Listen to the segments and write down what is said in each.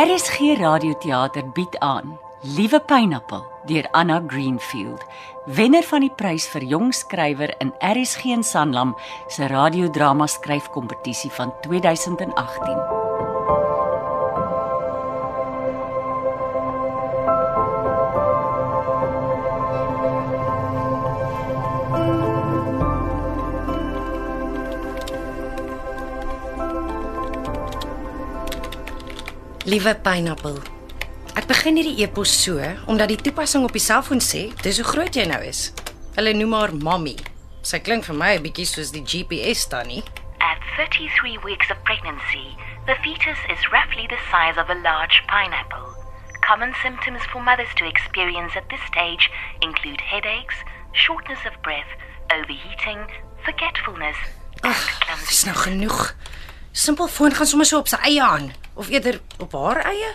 RSG Radioteater bied aan Liewe Pineappel deur Anna Greenfield, wenner van die prys vir jong skrywer in RSG en Sanlam se radiodrama skryfkompetisie van 2018. Liewe pineappel. Ek begin hierdie e-pos so omdat die toepassing op die selfoon sê dis hoe groot jy nou is. Hulle noem haar mommy. Sy klink vir my 'n bietjie soos die GPS tannie. At 33 weeks of pregnancy, the fetus is roughly the size of a large pineapple. Common symptoms for mothers to experience at this stage include headaches, shortness of breath, overheating, forgetfulness, and Dis nou genoeg. Simpel foon gaan sommer so op sy eie aan of eerder op haar eie.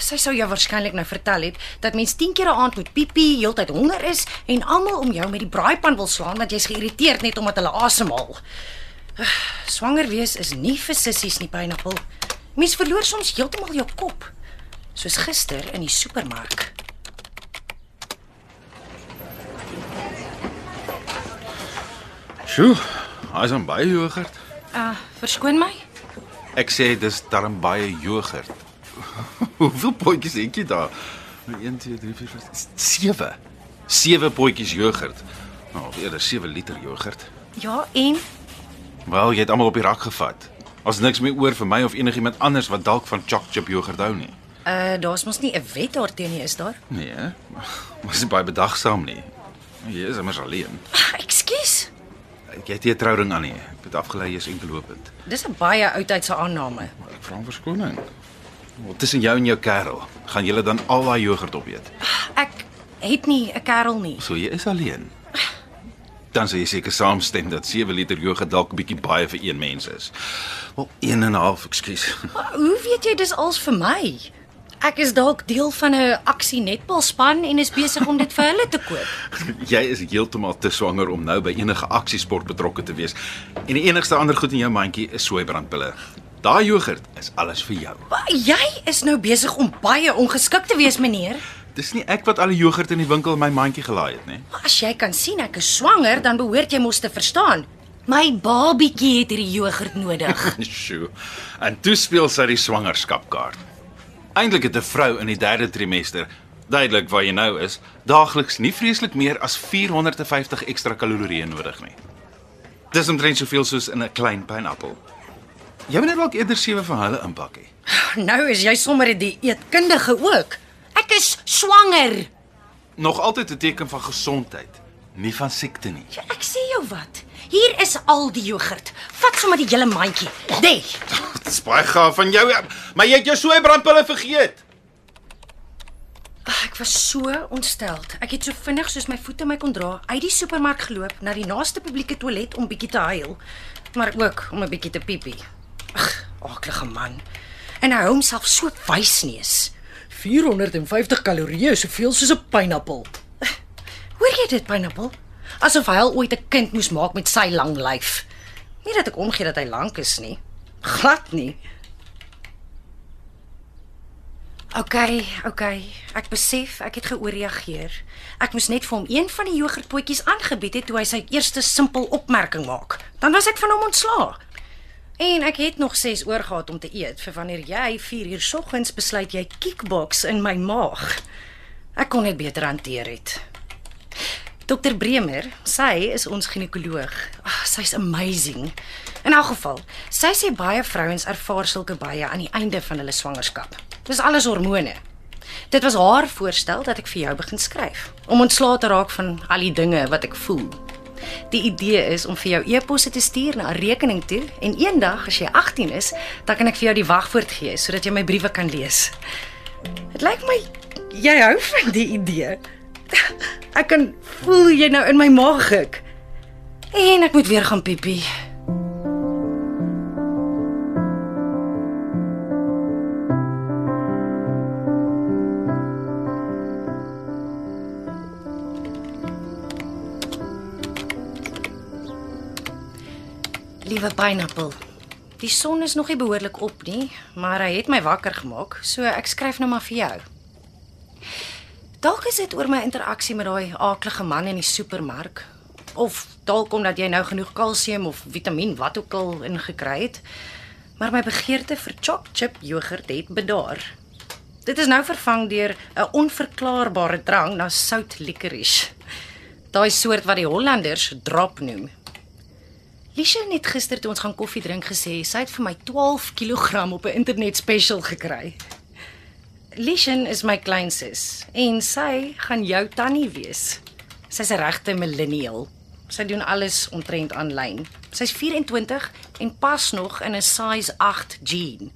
Sy sou jou waarskynlik nou vertel het dat mens 10 keer 'n aand moet piepie, heeltyd honger is en almal om jou met die braaipan wil slaan want jy's geïrriteerd net omdat hulle asemhaal. Swanger wees is nie vir sissies nie, pineappel. Mens verloor soms heeltemal jou kop. Soos gister in die supermark. Sjoe, hy's aan baie jogurt. Ah, uh, verskoon my. Ek sê dis darm baie jogurt. Hoeveel potjies het jy daar? 1 2 3 4 5 7. 7 potjies jogurt. Nou, of eerder 7 liter jogurt. Ja, en Wel, jy het almal op die rak gevat. As niks meer oor vir my of enigiemand anders wat dalk van choc chip jogurt hou nie. uh daar's mos nie 'n wet daarteenoor nie, is daar? Nee, maar is baie bedagsaam nie. Jy is immers alleen. Ekskuus. Jy het nie 'n trouring aan nie. Ek het afgelei jy's enkelopend. Dis 'n baie oudtydse aanname. Ek vra om verskoning. Wel, tussen jou en jou kerel, gaan julle dan al daai jogurt opeet? Ek het nie 'n kerel nie. So jy is alleen. Dan sou jy seker saamstem dat 7 liter jogurt dalk 'n bietjie baie vir een mens is. Wel, 1 en 'n half, ekskuus. Hoe weet jy dis als vir my? Ek is dalk deel van 'n aksie netbalspan en is besig om dit vir hulle te koop. Jy is heeltemal te swanger om nou by enige aksiesport betrokke te wees. En die enigste ander goed in jou mandjie is soeibrandpille. Daai jogurt is alles vir jou. Maar jy is nou besig om baie ongeskik te wees, meneer. Dis nie ek wat al die jogurt in die winkel in my mandjie gelaai het nie. As jy kan sien ek is swanger, dan behoort jy mos te verstaan. My babietjie het hierdie jogurt nodig. Sjoe. En toe speel sy die swangerskapkaart. Eintlik het 'n vrou in die 3de trimester, duidelik waar jy nou is, daagliks nie vreeslik meer as 450 ekstra kalorieë nodig nie. Dis omtrent soveel soos in 'n klein pineappel. Jy moet net dalk eerder sewe van hulle inpak hê. Nou is jy sommer 'n dieetkundige ook. Ek is swanger. Nog altyd 'n teken van gesondheid, nie van siekte nie. Ja, ek sê jou wat. Hier is al die jogurt. Vat sommer die hele mandjie. Dê. Dit is baie gaaf van jou, maar jy het jou soeibrandpille vergeet. Ag, Ek was so ontsteld. Ek het so vinnig soos my voete my kon dra uit die supermark geloop na die naaste publieke toilet om bietjie te huil, maar ook om 'n bietjie te piepie. Ag, aaklige man. En hy hou homself so wysneus. 450 kalorieë, soveel soos 'n pineappel. Hoor jy dit, pineappel? Asof hy al ooit 'n kind moes maak met sy lang lyf. Nie dat ek omgee dat hy lank is nie. Glad nie. OK, OK. Ek besef ek het geooreageer. Ek moes net vir hom een van die jogurtpotjies aangebied het toe hy sy eerste simpel opmerking maak. Dan was ek van hom ontslaa. En ek het nog 6 oor gehad om te eet vir wanneer jy 4 uur soggens besluit jy kickbox in my maag. Ek kon dit beter hanteer het. Dr Bremer, sy is ons ginekoloog. Ag, sy's amazing. In elk geval, sy sê baie vrouens ervaar sulke baie aan die einde van hulle swangerskap. Dis alles hormone. Dit was haar voorstel dat ek vir jou begin skryf om ontslae te raak van al die dinge wat ek voel. Die idee is om vir jou e-posse te stuur na 'n rekening toe en eendag as jy 18 is, dan kan ek vir jou die wagwoord gee sodat jy my briewe kan lees. Dit lyk my jy hou van die idee. Ek kan voel jy nou in my maag gek. En ek moet weer gaan piepie. Liewe pineappel. Die son is nog nie behoorlik op nie, maar hy het my wakker gemaak, so ek skryf nou maar vir jou. Dalk is dit oor my interaksie met daai aaklige man in die supermark of dalk omdat jy nou genoeg kalsium of vitamien wat ook al ingekry het. Maar my begeerte vir choc chip jogurt het bedaar. Dit is nou vervang deur 'n onverklaarbare drang na sout licorice. Daai soort wat die Hollanders drop noem. Lisha het gister toe ons gaan koffie drink gesê sy het vir my 12 kg op 'n internet special gekry. Lishan is my kleinsus en sy gaan jou tannie wees. Sy's 'n regte millennial. Sy doen alles omtrent aanlyn. Sy's 24 en pas nog in 'n size 8 jean.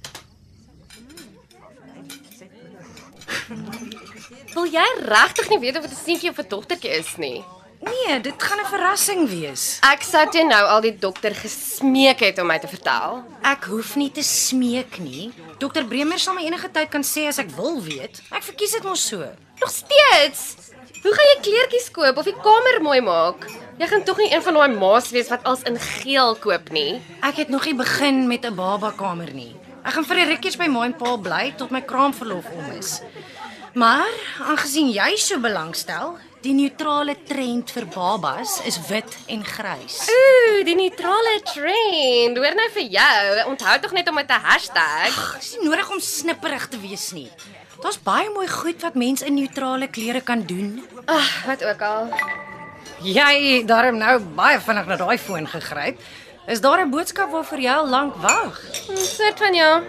Wil jy regtig nie weet of dit 'n seentjie of 'n dogtertjie is nie? Nee, dit gaan 'n verrassing wees. Ek sou toe nou al die dokter gesmeek het om my te vertel. Ek hoef nie te smeek nie. Dokter Bremer sal my enige tyd kan sê as ek wil weet. Ek verkies dit mos so. Nog steeds. Hoe gaan jy kleertjies koop of die kamer mooi maak? Jy gaan tog nie een van daai ma's wees wat als in geel koop nie. Ek het nog nie begin met 'n babakamer nie. Ek gaan vir 'n rukkies by ma en pa bly tot my kraamverlof om is. Maar aangesien jy so belangstel, die neutrale trend vir babas is wit en grys. Ooh, die neutrale trend. Hoor nou vir jou. Onthou tog net om met 'n hashtag. Dit is nie nodig om snipperig te wees nie. Daar's baie mooi goed wat mens in neutrale klere kan doen. Ag, ah, wat ook al. Jy daarom nou baie vinnig na daai foon gegryp. Is daar 'n boodskap waarvoor jy al lank wag? Hm, Soort van ja.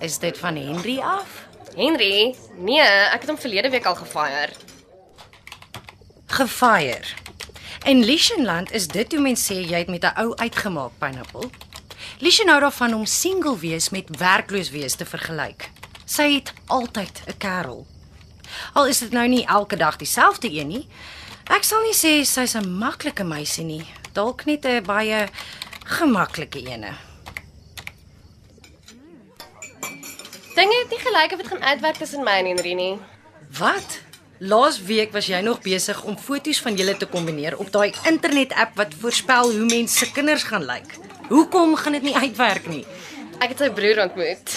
Is dit van Henry af? Henry? Nee, ek het hom verlede week al gefire. Gefire. In Lisenland is dit hoe mense sê jy het met 'n ou uitgemaak pineappel. Lisen hou daarvan om single wees met werkloos wees te vergelyk. Sy het altyd 'n kerel. Al is dit nou nie elke dag dieselfde een nie. Ek sal nie sê sy's 'n maklike meisie nie, dalk net 'n baie gemaklike ene. Dinge het nie gelyk of dit gaan uitwerk tussen my en Henry nie. Wat? Laas week was jy nog besig om foto's van julle te kombineer op daai internet-app wat voorspel hoe mense se kinders gaan lyk. Hoekom gaan dit nie uitwerk nie? Ek het sy broer ontmoet.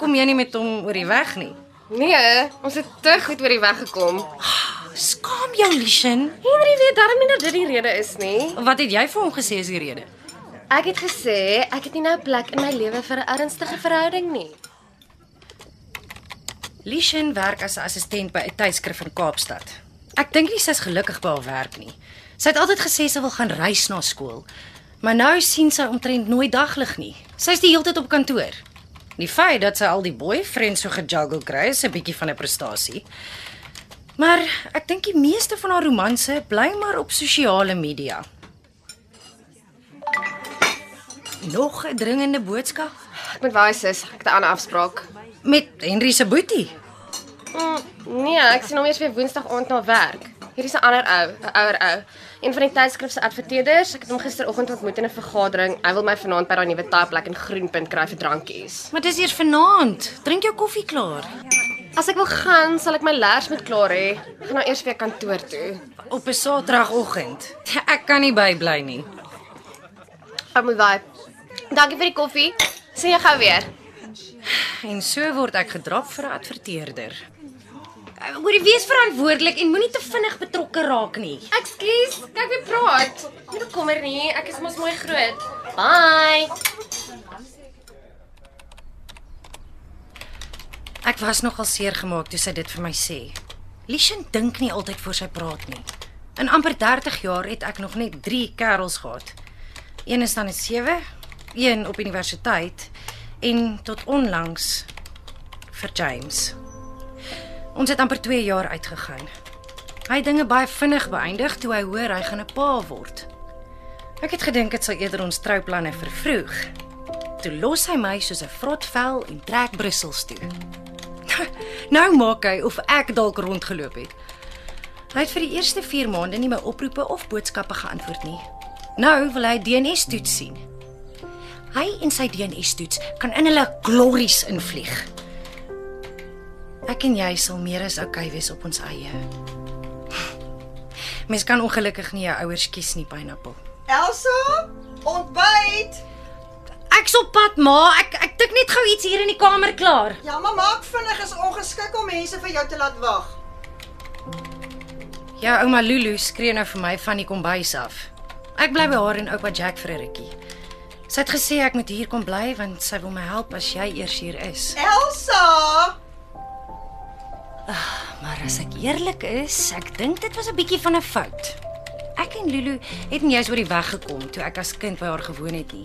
Kom jy nie met hom oor die weg nie? Nee, ons het te goed oor die weg gekom. Skaam jou, Lishin. Henry weet darm nie dat dit die rede is nie. Wat het jy vir hom gesê is die rede? Ek het gesê ek het nie nou plek in my lewe vir 'n ernstige verhouding nie. Lishin werk as 'n assistent by 'n tydskrif in Kaapstad. Ek dink nie sy's gelukkig by haar werk nie. Sy het altyd gesê sy wil gaan reis na skool, maar nou sien sy omtrent nooit daglig nie. Sy's die hele tyd op kantoor. Die feit dat sy al die boyfriends so gejuggle kry, is 'n bietjie van 'n prestasie. Maar ek dink die meeste van haar romanse bly maar op sosiale media. Nog 'n dringende boodskap Ek moet wys sis, ek het 'n ander afspraak. Met Henry se boetie. Mm, nee, ek sien hom eers weer Woensdag aand na werk. Hier is 'n ander ou, 'n ouer ou. Een van die tydskrif se adverteerders. Ek het hom gisteroggend ontmoet in 'n vergadering. Hy wil my vanaand by daai nuwe taaiplek in Groenpunt kry vir drankies. Maar dis eers vanaand. Drink jou koffie klaar. As ek wil gaan, sal ek my lers moet klaar hê. Ek gaan nou eers weer kantoor toe. Op 'n Saterdagoggend. Ek kan nie bybly nie. Ek moet daai. Dankie vir die koffie. Sien jy gou weer. En so word ek gedrop vir 'n adverteerder. Moenie wees verantwoordelik en moenie te vinnig betrokke raak nie. Ekskuus, kyk wie praat. Nie bekommer nie, ek is mos mooi groot. Bye. Ek was nogal seer gemaak toe sy dit vir my sê. Lishan dink nie altyd voor sy praat nie. In amper 30 jaar het ek nog net 3 kerels gehad. Een is dan 'n 7, een op universiteit en tot onlangs vir James. Ons het amper 2 jaar uitgegaan. Hy het dinge baie vinnig beëindig toe hy hoor hy gaan 'n pa word. Ek het gedink dit sal eerder ons trouplanne vervroeg. Toe los hy my soos 'n vrotvel en trek Brussels toe. Nou maak hy of ek dalk rondgeloop het. Hy het vir die eerste 4 maande nie my oproepe of boodskappe geantwoord nie. Nou wil hy DNS-toets sien. Hy en sy DNS-toets kan in hulle glories invlieg. Ek en jy sal meer as oukei wees op ons eie. Mens kan ongelukkig nie jou ouers kies nie, pineappel. Elsa, ontbyt. Ek ek's op pad, ma. Ek ek tik net gou iets hier in die kamer klaar. Ja, maar maak vinnig is ongeskik om mense vir jou te laat wag. Ja, ouma Lulu skree nou vir my van die kombuis af. Ek bly by haar en oupa Jack vir 'n rukkie. Sy het gesê ek moet hier kom bly want sy wil my help as jy eers hier is. Elsa! Maar as ek eerlik is, ek dink dit was 'n bietjie van 'n fout. Ek en Lulu het nie jous oor die weg gekom toe ek as kind by haar gewoon het nie.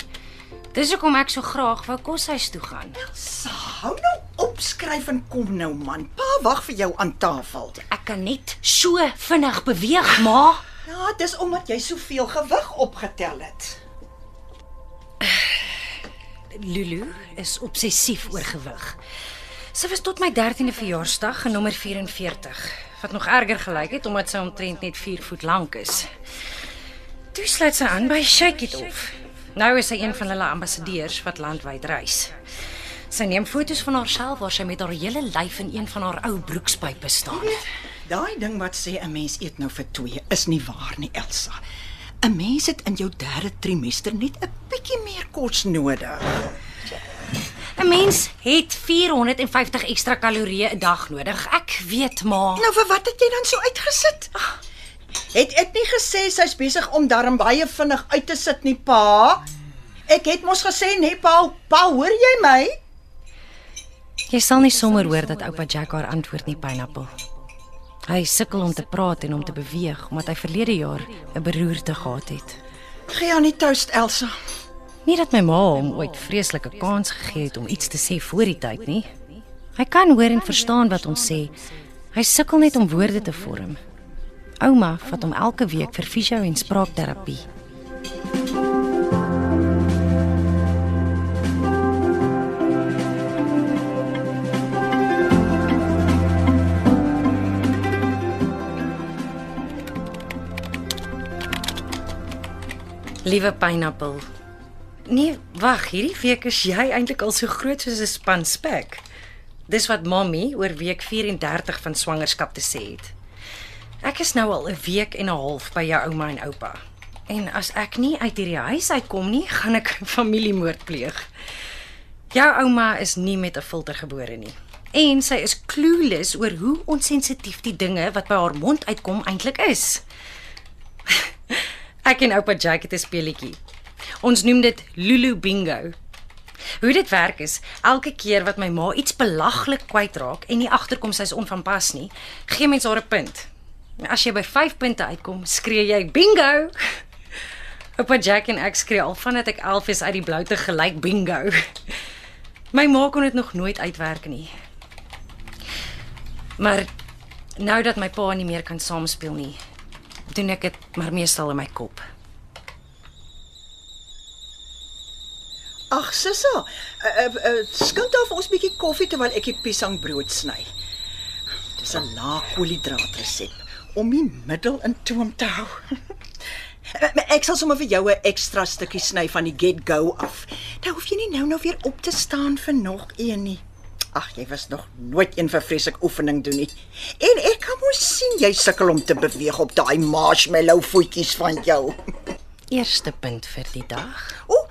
Dis hoekom ek so graag wou koshuis toe gaan. Sa, hou nou op skryf en kom nou man. Pa wag vir jou aan tafel. Ek kan net so vinnig beweeg, ma. Ja, dis omdat jy soveel gewig opgetel het. Lulu is obsessief oor gewig. Sy was tot my 13de verjaarsdag in nommer 44, wat nog erger gelyk het omdat sy omtrent net 4 voet lank is. Toe sluit sy aan by Shake It Off. Nou is sy een van hulle ambassadeurs wat landwyd reis. Sy neem foto's van haarself waar sy met haar hele lyf in een van haar ou broekspype staan. Daai ding wat sê 'n mens eet nou vir twee is nie waar nie, Elsa. 'n Mens het in jou derde trimester net 'n bietjie meer kos nodig. 'n Mens het 450 ekstra kalorieë 'n dag nodig. Ek weet, ma. Nou vir wat het jy dan so uitgesit? Het ek nie gesê sy's besig om darm baie vinnig uit te sit nie, pa? Ek het mos gesê, nee, pa, pa, hoor jy my? Jy sal nie sommer hoor dat oupa Jack haar antwoord nie, pineappel. Hy sukkel om te praat en om te beweeg omdat hy verlede jaar 'n beroerte gehad het. Gee aan die toast, Elsa. Nie dat my ma hom ooit vreeslike kans gegee het om iets te sê voor die tyd nie. Hy kan hoor en verstaan wat ons sê. Hy sukkel net om woorde te vorm. Ouma vat hom elke week vir fisio en spraakterapie. Liewe pineappel. Nee, wag, hierdie week is jy eintlik al so groot soos 'n span spek. Dis wat mommy oor week 34 van swangerskap te sê het. Ek is nou al 'n week en 'n half by jou ouma en oupa. En as ek nie uit hierdie huis uitkom nie, gaan ek familiemoord pleeg. Jou ouma is nie met 'n filter gebore nie. En sy is clueless oor hoe onsensitief die dinge wat by haar mond uitkom eintlik is. Ek en oupa Jake het 'n speletjie. Ons noem dit Lulu Bingo. Hoe dit werk is, elke keer wat my ma iets belaglik kwytraak en nie agterkom sy is onvanpas nie, gee mens haar 'n punt. As jy by 5 punte uitkom, skree jy bingo. Oupa Jack en ek skree al vandat ek 11 is uit die bloute gelyk bingo. My ma kon dit nog nooit uitwerk nie. Maar nou dat my pa nie meer kan saamspeel nie, doen ek dit maar meestal in my kop. Ag, Sissa, uh, uh, uh, skink daar vir ons 'n bietjie koffie terwyl ek die piesangbrood sny. Dis 'n lae koolhidraat resep om die middel in toom te hou. Ek sal sommer vir jou 'n ekstra stukkie sny van die get go af. Nou hoef jy nie nou nou weer op te staan vir nog een nie. Ag, jy was nog nooit een vir vreeslik oefening doen nie. En ek kan mos sien jy sukkel om te beweeg op daai marshmallow voetjies van jou. Eerste punt vir die dag. O,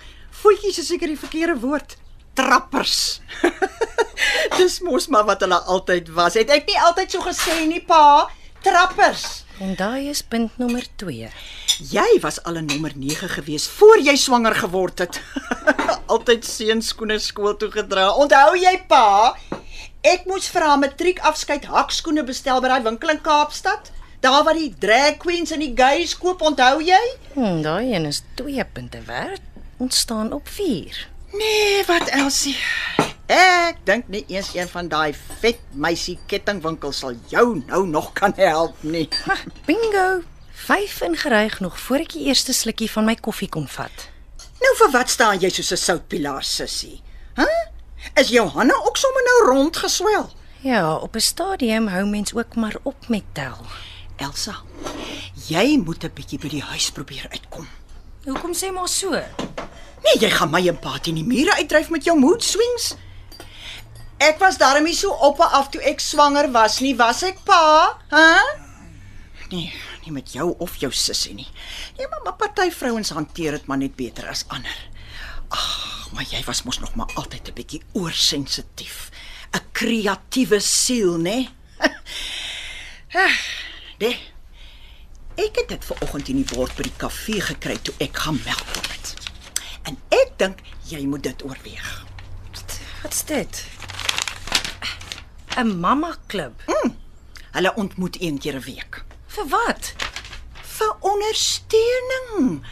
voetjies is seker die verkeerde woord. Trappers. Dis mos maar wat hulle altyd was. Het ek nie altyd so gesê nie, pa? Trappers. En daai is punt nommer 2. Jy was al 'n nommer 9 gewees voor jy swanger geword het. altyd seunskoene skool toe gedra. Onthou jy, pa? Ek moes vir haar matriekafskeid hakskoene bestel by daai winkel in Kaapstad. Daar waar die drag queens en die gays koop, onthou jy? Hm, daai een is 2 punte werd. Ons staan op 4. Nee, wat Elsie? Ek dink nie eens een van daai vet meisie kettingwinkels sal jou nou nog kan help nie. Ha, bingo. 5 ingeryg nog voor ek die eerste slukkie van my koffie kon vat. Nou vir wat staan jy soos 'n soutpilaar sussie? Hæ? Huh? Is jou hande ook sommer nou rond geswel? Ja, op 'n stadium hou mens ook maar op met tel. Elsa, jy moet 'n bietjie by die huis probeer uitkom. Hoekom sê maar so? Nee, jy gaan my en pa teen die mure uitdryf met jou mood swings. Ek was daarmee so op en af toe ek swanger was nie, was ek pa? Hæ? Huh? Nee, nie met jou of jou sussie nie. Nee, maar, maar party vrouens hanteer dit maar net beter as ander. Ag, Maar jy was mos nog maar altyd 'n bietjie oorsensitief. 'n Kreatiewe siel, né? Nee. Ek het dit vanoggend in die bord by die kafee gekry toe ek gaan melk koop het. En ek dink jy moet dit oorweeg. Wat's dit? 'n Mamma klub. Hulle ontmoet een keer 'n week. Vir wat? Vir ondersteuning.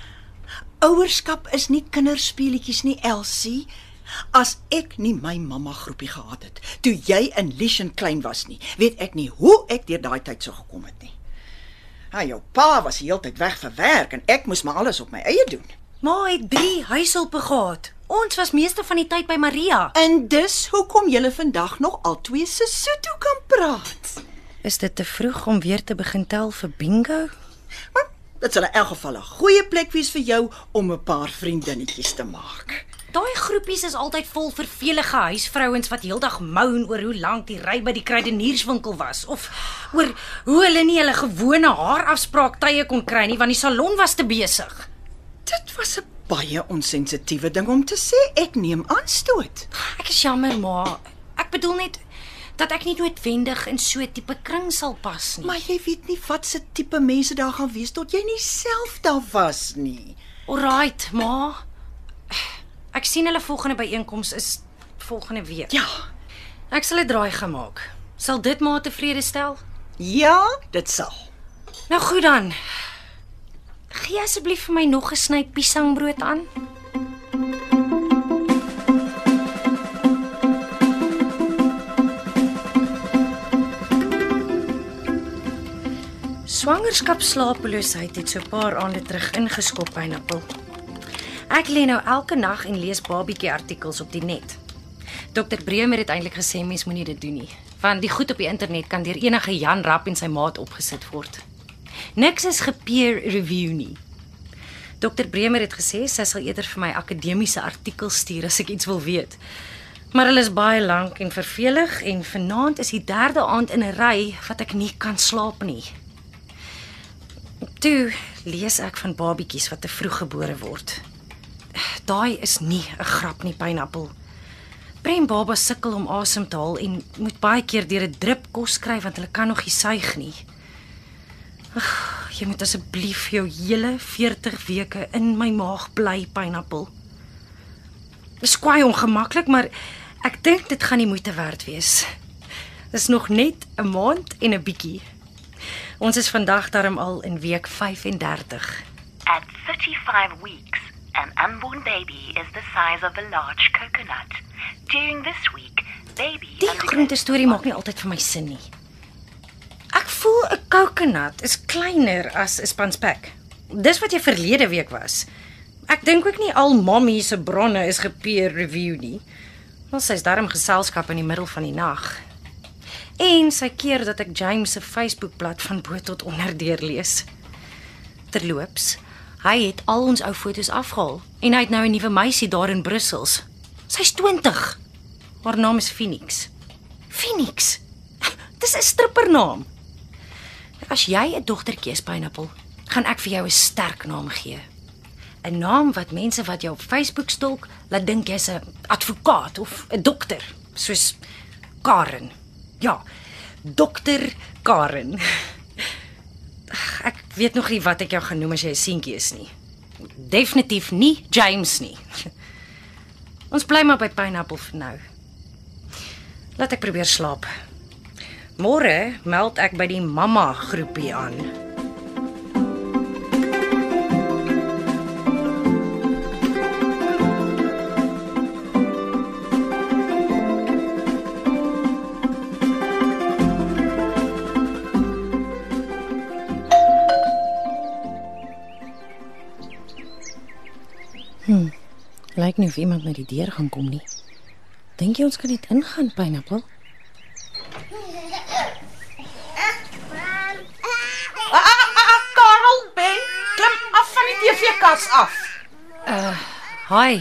Ouerskap is nie kinderspeletjies nie, Elsie. As ek nie my mamma groepie gehad het toe jy in Lishen klein was nie, weet ek nie hoe ek deur daai tyd sou gekom het nie. Ha, jou pa was die hele tyd weg vir werk en ek moes maar alles op my eie doen. Ma het 3 huishulpe gehad. Ons was meeste van die tyd by Maria. En dis hoekom julle vandag nog al twee Sesotho kan praat. Is dit te vroeg om weer te begin tel vir bingo? Maar dit sal in elk geval 'n goeie plek wees vir jou om 'n paar vriendinnetjies te maak. Daai groepies is altyd vol vervelige huisvrouens wat heeldag moan oor hoe lank die ry by die kruidenierswinkel was of oor hoe hulle nie hulle gewone haarafspraaktye kon kry nie want die salon was te besig. Dit was 'n baie onsensitiewe ding om te sê. Ek neem aanstoot. Ek is jammer, ma. Ek bedoel net dat ek nie noodwendig in so 'n tipe kring sal pas nie. Maar jy weet nie wat se tipe mense daar gaan wees tot jy nie self daar was nie. Alraight, ma. Ek sien hulle volgende byeenkoms is volgende week. Ja. Ek sal 'n draai gemaak. Sal dit ma tevrede stel? Ja, dit sal. Nou goed dan. Gee asseblief vir my nog 'n sny piesangbrood aan. Swangerskapslapeloosheid het so 'n paar aande terug ingeskop pineappel. Ek lê nou elke nag en lees babietjie artikels op die net. Dr Bremer het eintlik gesê mens moenie dit doen nie, want die goed op die internet kan deur enige Jan Rap en sy maat opgesit word. Niks is gepeer review nie. Dr Bremer het gesê sy sal eerder vir my akademiese artikels stuur as ek iets wil weet. Maar hulle is baie lank en vervelig en vanaand is die derde aand in 'n ry wat ek nie kan slaap nie. Toe lees ek van babietjies wat te vroeg gebore word. Daai is nie 'n grap nie, pineappel. Prem baba sukkel om asem te haal en moet baie keer deur 'n drip kos kry want hulle kan nog nie suig nie. Ag, jy moet asseblief jou hele 40 weke in my maag bly, pineappel. Dis kwai ongemaklik, maar ek dink dit gaan die moeite werd wees. Dis nog net 'n maand en 'n bietjie. Ons is vandag darm al in week 35. At 35 weeks, an unborn baby is the size of a large coconut. During this week, baby Die groente storie maak nie altyd vir my sin nie. Ek voel 'n coconut is kleiner as 'n spanspek. Dis wat jy verlede week was. Ek dink ook nie al mommy se bronne is gepeer review nie. Maar sy's darm geselskap in die middel van die nag. En sy keer dat ek James se Facebookblad van bo tot onder deurlees. Terloops, hy het al ons ou foto's afgehaal en hy het nou 'n nuwe meisie daar in Brussels. Sy's 20. Haar naam is Phoenix. Phoenix. Dis 'n strippernaam. As jy 'n dogtertjie is, Pineapple, gaan ek vir jou 'n sterk naam gee. 'n Naam wat mense wat jou op Facebook stalk, laat dink jy's 'n advokaat of 'n dokter, soos Karen. Ja, dokter Karen. Ek weet nog nie wat ek jou gaan noem as jy 'n seentjie is nie. Definitief nie James nie. Ons bly maar by Pineapple vir nou. Laat ek probeer slaap. Môre meld ek by die mamma groepie aan. Lyk nie of iemand na die deur gaan kom nie. Dink jy ons kan net ingaan, Pineapple? Ah, ah, ah, Karel, Ben, klim af van die TV-kas af. Hi.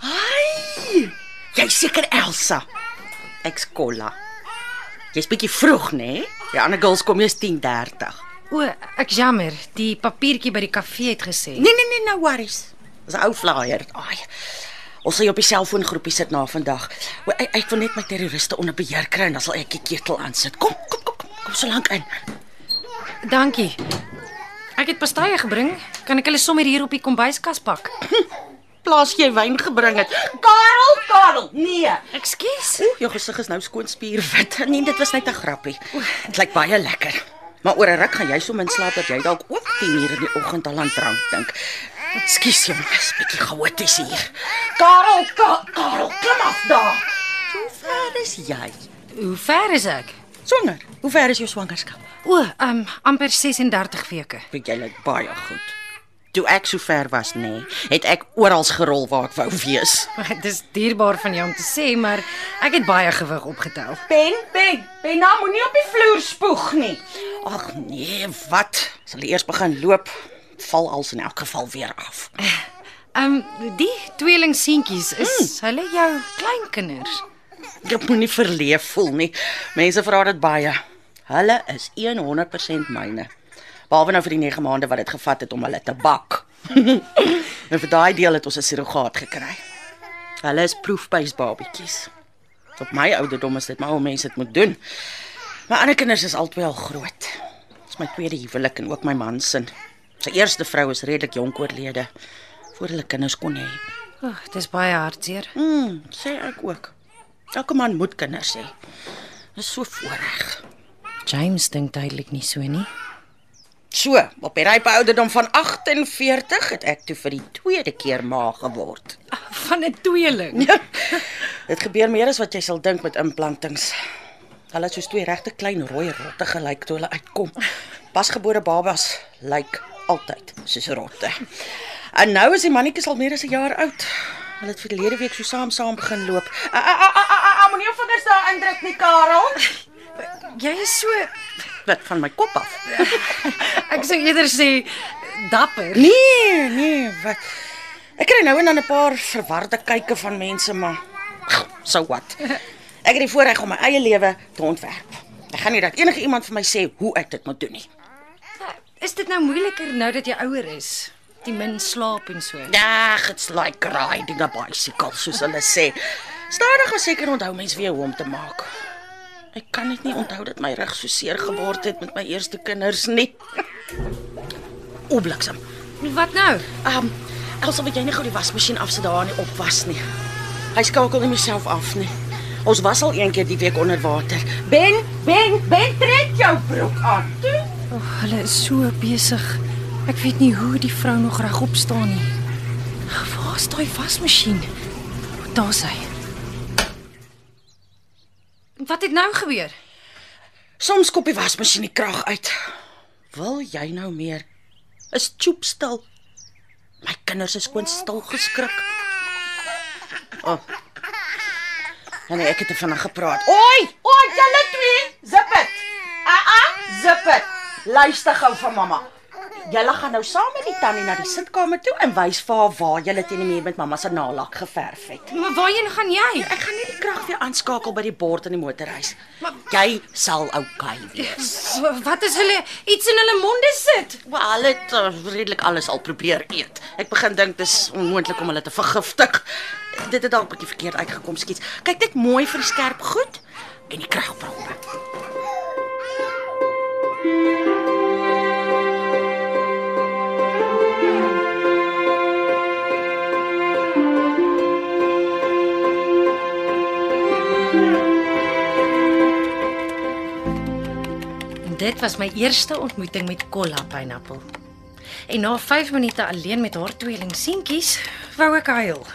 Ai! Jy's seker Elsa. Ek's Kolla. Jy's bietjie vroeg, né? Die ander girls kom eers 10:30. O, ek jammer. Die papiertjie by die kafee het gesê. Nee nee nee, no worries. Dis 'n ou flyer. Ai. Ons sal op die selfoongroepie sit na vandag. O, ek, ek wil net my terroriste onder beheer kry en dan sal ek die ketel aansit. Kom, kom, kom, kom, kom so lank in. Dankie. Ek het pastye gebring. Kan ek hulle sommer hier op die kombuiskas pak? Plaas jy wyn gebring het. Karel, Karel, nee. Ekskuus. Oeh, jou gesig is nou skoon spierwit. Nee, dit was net 'n grappie. Dit lyk baie lekker. Maar oor 'n ruk gaan jy so min slaap dat jy dalk ook 10 uur in die oggend al aan drank dink. Ekskuus jongens, bietjie chaoties hier. Karel, Ka Karel, klim af daar. Hoe ver is jy? Hoe ver is ek? Swanger. Hoe ver is jou swangerskap? O, ehm um, amper 36 weke. Weet jy lyk baie goed. Toe ek so ver was, nê, nee, het ek oral gerol waar ek wou wees. Dit is dierbaar van jou om te sê, maar ek het baie gewig opgetel. Ben, Ben, Ben, nou moenie op die vloer spoeg nie. Ag nee, wat? Sal jy eers begin loop? Val als in elk geval weer af. Ehm um, die tweeling seentjies is mm. hulle jou kleinkinders. Ek moenie verleef voel nie. Mense vra dit baie. Hulle is 100% myne. Behalwe nou vir die 9 maande wat dit gevat het om hulle te bak. en vir daai deel het ons 'n surrogaat gekry. Hulle is proefbase babatjies. Op my ouderdom is dit maar hoe mense dit moet doen. My ander kinders is albei al groot. Dis my tweede huwelik en ook my man se. Sy eerste vrou is redelik jonk oorlede voor hulle kinders kon hê. O, oh, dis baie hartseer. Mm, sê ek ook. Elke man moet kinders hê. Dis so voorreg. James dink duidelik nie so nie. So, op die rype ouderdom van 48 het ek toe vir die tweede keer ma geword. Van 'n tweeling. Ja. Dit gebeur meer as wat jy sal dink met implantings. Hulle het soos twee regte klein rooi rotte gelyk toe hulle uitkom. Pasgebore babas lyk altyd soos rotte. En nou is die mannetjies al meer as 'n jaar oud. Hulle het verlede week so saam saam begin loop. Moenie jou vingers daar indruk nie, Karel. Jy is so Wat van my kop af? ek sou eerder sê dapper. Nee, nee, wat? Ek kry nou en dan 'n paar verwarde kyke van mense, maar so wat. Ek het die voorreg om my eie lewe te ontwerp. Ek gaan nie dat enige iemand vir my sê hoe ek dit moet doen nie. Is dit nou moeiliker nou dat jy ouer is? Die min slaap en so. Ag, it's like riding a bicycle, soos hulle sê. Stadig maar seker onthou mens weer hoe om te maak. Ek kan net nie onthou dat my rug so seer geword het met my eerste kinders nie. O, bliksem. Wat nou? Ehm, um, alsof jy nie gou die wasmasjien afsit daar die opwas nie. Hy skakel nie myself af nie. Ons was al een keer die week onder water. Ben, Ben, Ben, trek jou broek aan. Toe. Oh, hulle is so besig. Ek weet nie hoe die vrou nog regop staan nie. Waar is daai wasmasjien? Daar's hy. Wat het nou gebeur? Soms kop die wasmasjien die krag uit. Wil jy nou meer? Is choop stil. My kinders is skoon stil geskrik. Oh. Nee, ek het te vinnig gepraat. Oi, oi, julle twee, zip dit. Ah ah, zip dit. Luister gou van mamma. Julle gaan nou saam met die tannie na die sitkamer toe en wys vir haar waar julle teen die muur met mamma se nalak geverf het. Maar waarheen gaan jy? Ek gaan net die krag weer aanskakel by die bord in die motorhuis. Maar jy sal oukei okay wees. Wat is hulle iets in hulle monde sit? Wel, hulle het uh, redelik alles al probeer eet. Ek begin dink dis onmoontlik om hulle te vergiftig. Dit het dalk 'n bietjie verkeerd uitgekom, skiets. Kyk net mooi vir die skerp goed en die kragbronne. Dit was my eerste ontmoeting met Kolla pineappel. En na 5 minute alleen met haar tweeling seentjies, wou ek huil.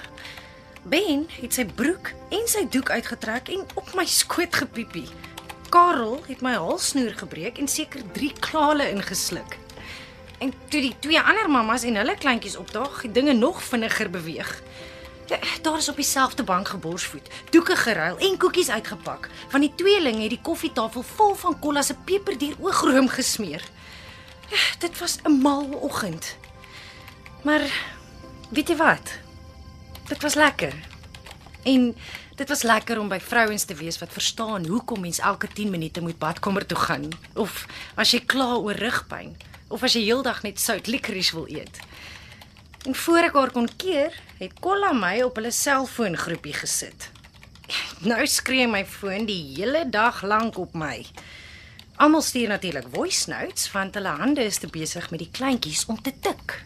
Ben het sy broek en sy doek uitgetrek en op my skoot gepiepie. Karel het my halsnoer gebreek en seker 3 klale ingesluk. En toe die twee ander mammas en hulle kleintjies opdaag, het dinge nog vinniger beweeg. Ja, daar is op dieselfde bank geborsvoet, doeke geruil en koekies uitgepak. Van die tweeling het die koffietafel vol van kolla se peperduur oogroom gesmeer. Ja, dit was 'n mal oggend. Maar weet jy wat? Dit was lekker. En dit was lekker om by vrouens te wees wat verstaan hoekom mens elke 10 minute moet badkamer toe gaan of as jy kla oor rugpyn of as jy heeldag net sout licorice wil eet. En voor ek haar kon keer, het Kolla my op hulle selfoongroepie gesit. Nou skree my foon die hele dag lank op my. Almal stuur natuurlik voice notes want hulle hande is te besig met die kleintjies om te tik.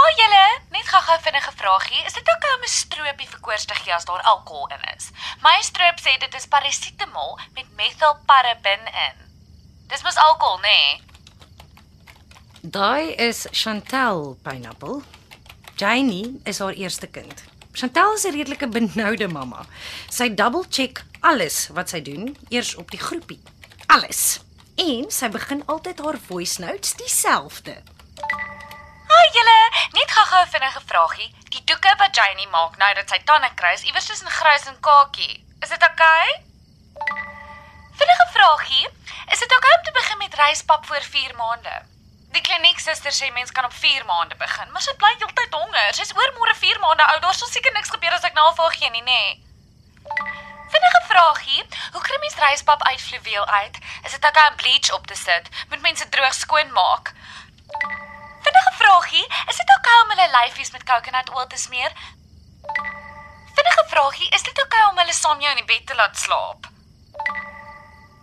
O, oh, julle, net gou-gou vinnige vraagie. Is dit om 'n stroopie vir koors te gee as daar alkohol in is? My stroop sê dit is parasetamol met methylparabin in. Dis mos alkohol, nê? Nee? Daai is Chantel Pineapple. Janie is haar eerste kind. Chantel is 'n redelike benoude mamma. Sy double check alles wat sy doen eers op die groepie. Alles. En sy begin altyd haar voice notes dieselfde. Haai julle, net gou-gou 'n vinnige vraagie. Die doeke wat Janie maak nou dat sy tande kry, is iewers tussen grys en kakie. Is dit oukei? Okay? Vinnige vraagie, is dit oukei okay om te begin met ryspap voor 4 maande? Die klinieksuster sê mens kan op 4 maande begin, maar sy bly heeltyd honger. Sy's oor môre 4 maande oud. Daar sal seker niks gebeur as ek navraag gee nie, nê? Vinnige vraagie, hoe kry mens ryspap uit fluweel uit? Is dit okay om bleach op te sit? Moet mense droog skoon maak? Vinnige vraagie, is dit okay om hulle lyfies met coconut oil te smeer? Vinnige vraagie, is dit okay om hulle saam jou in die bed te laat slaap?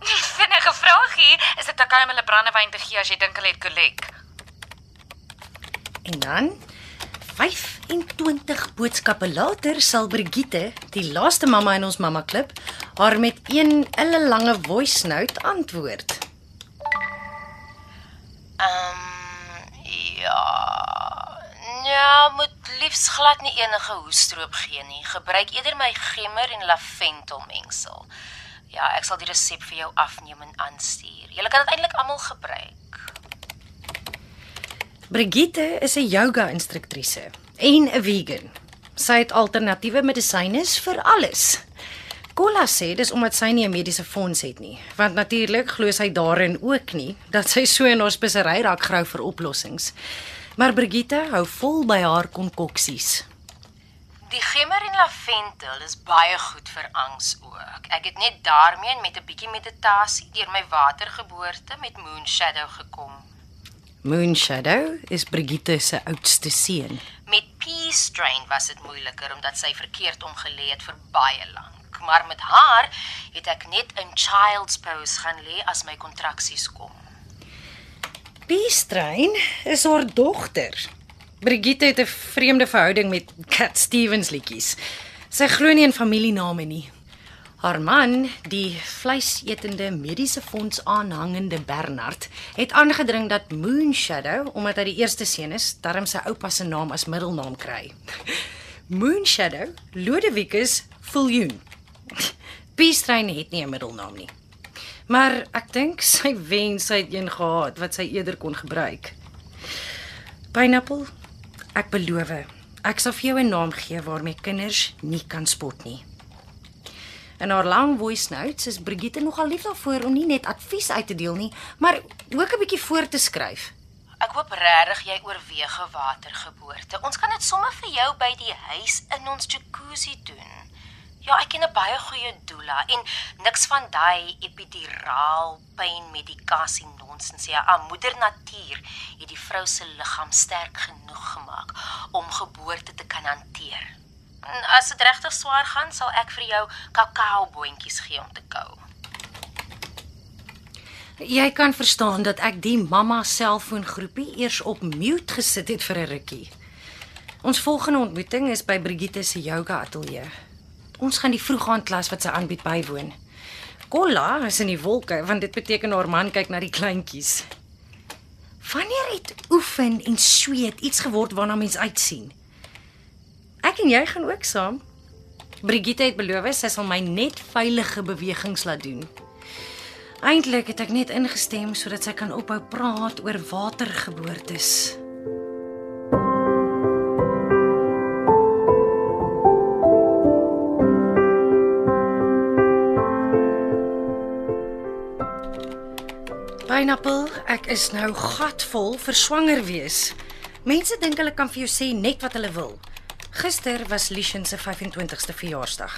Vinnige vraagie, is dit okay om hulle brandewyn te gee as jy dink hulle het kolek? En dan 25 boodskappe later sal Brigitte, die laaste mamma in ons mamma klub, haar met een ille lange voice note antwoord. Ehm um, ja. Ja, liefs glad nie enige hoestroop gee nie. Gebruik eerder my gemmer en lavendel mengsel. Ja, ek sal die resep vir jou afneem en aanstuur. Jy kan dit eintlik almal gebruik. Brigitte is 'n yoga instruktrise en 'n vegan. Sy het alternatiewe medisyne vir alles. Kola sê dis omdat sy nie 'n mediese fonds het nie, want natuurlik glo sy daarin ook nie dat sy so in haar spesery raak grou vir oplossings. Maar Brigitte hou vol by haar konkoksies. Die gemmer en lavendel is baie goed vir angs ook. Ek het net daarmee en met 'n bietjie meditasie deur my watergeboorte met Moon Shadow gekom. Moon Shadow is Brigitte se oudste seun. Met Peace Strain was dit moeiliker omdat sy verkeerd omgelê het vir baie lank. Maar met haar het ek net in child's pose gaan lê as my kontraksies kom. Peace Strain is haar dogter. Brigitte het 'n vreemde verhouding met Cat Stevens liedjies. Sy glo nie in familiename nie. Haar man, die vleisetende mediese fonds aanhangende Bernard, het aangedring dat Moon Shadow, omdat hy die eerste seun is, darm sy oupa se naam as middelnaam kry. Moon Shadow, Ludovicus Viljoen. Peace-train het nie 'n middelnaam nie. Maar ek dink sy wens hy het een gehad wat sy eerder kon gebruik. Pineapple Ek beloof, ek sal vir jou 'n naam gee waarmee kinders nie kan spot nie. In haar lang voice notes is Brigitte nogal lief daarvoor om nie net advies uit te deel nie, maar ook 'n bietjie voor te skryf. Ek hoop regtig jy oorweeg 'n watergeboorte. Ons kan dit sommer vir jou by die huis in ons jacuzzi doen. Ja, ek ken 'n baie goeie doula en niks van daai epiduraal pyn medikasie nonsens ja. Aan moeder natuur het die vrou se liggaam sterk genoeg gemaak om geboorte te kan hanteer. En as dit regtig swaar gaan, sal ek vir jou kakaoboontjies gee om te kou. Jy kan verstaan dat ek die mamma selfoongroepie eers op mute gesit het vir 'n rukkie. Ons volgende ontmoeting is by Brigitte se yoga ateljee. Ons gaan die vroegaandklas wat sy aanbied bywoon. Kolla is in die wolke want dit beteken haar man kyk na die kleintjies. Wanneer het oefen en sweet iets geword waarna mens uitsien? Ek en jy gaan ook saam. Brigitte het beloof sy sal my net veilige bewegings laat doen. Eintlik het ek net ingestem sodat sy kan ophou praat oor watergeboortes. Pineapple, ek is nou gatvol vir swanger wees. Mense dink hulle kan vir jou sê net wat hulle wil. Gister was Lishan se 25ste verjaarsdag.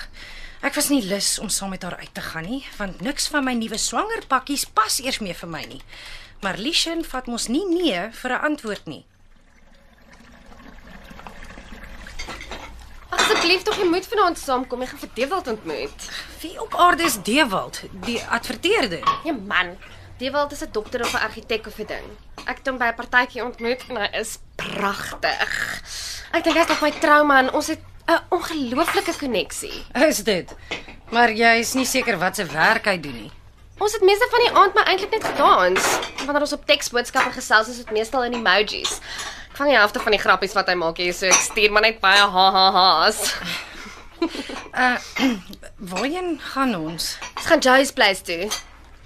Ek was nie lus om saam met haar uit te gaan nie, want niks van my nuwe swanger pakkies pas eers meer vir my nie. Maar Lishan vat mos nie nee vir 'n antwoord nie. Asseblief tog jy moet vanaand saamkom. Ek gaan vir Dewald ontmoet. Wie op aarde is Dewald, die adverteerder? Ja man, Dewald is 'n dokter of 'n argitek of 'n ding. Ek het hom by 'n partytjie ontmoet en hy is pragtig. Ek dink hy's nog my trouma en ons het 'n ongelooflike koneksie. Is dit? Maar jy is nie seker wat se werk hy doen nie. Ons het meeste van die aand maar eintlik net gedans. Wanneer ons op teksboodskappe gesels, is dit meestal in emojis. Ek vang die helfte van die grappies wat hy maak hier, so ek stuur maar net baie ha ha ha's. Waarheen gaan ons? Ons gaan Joey's place toe.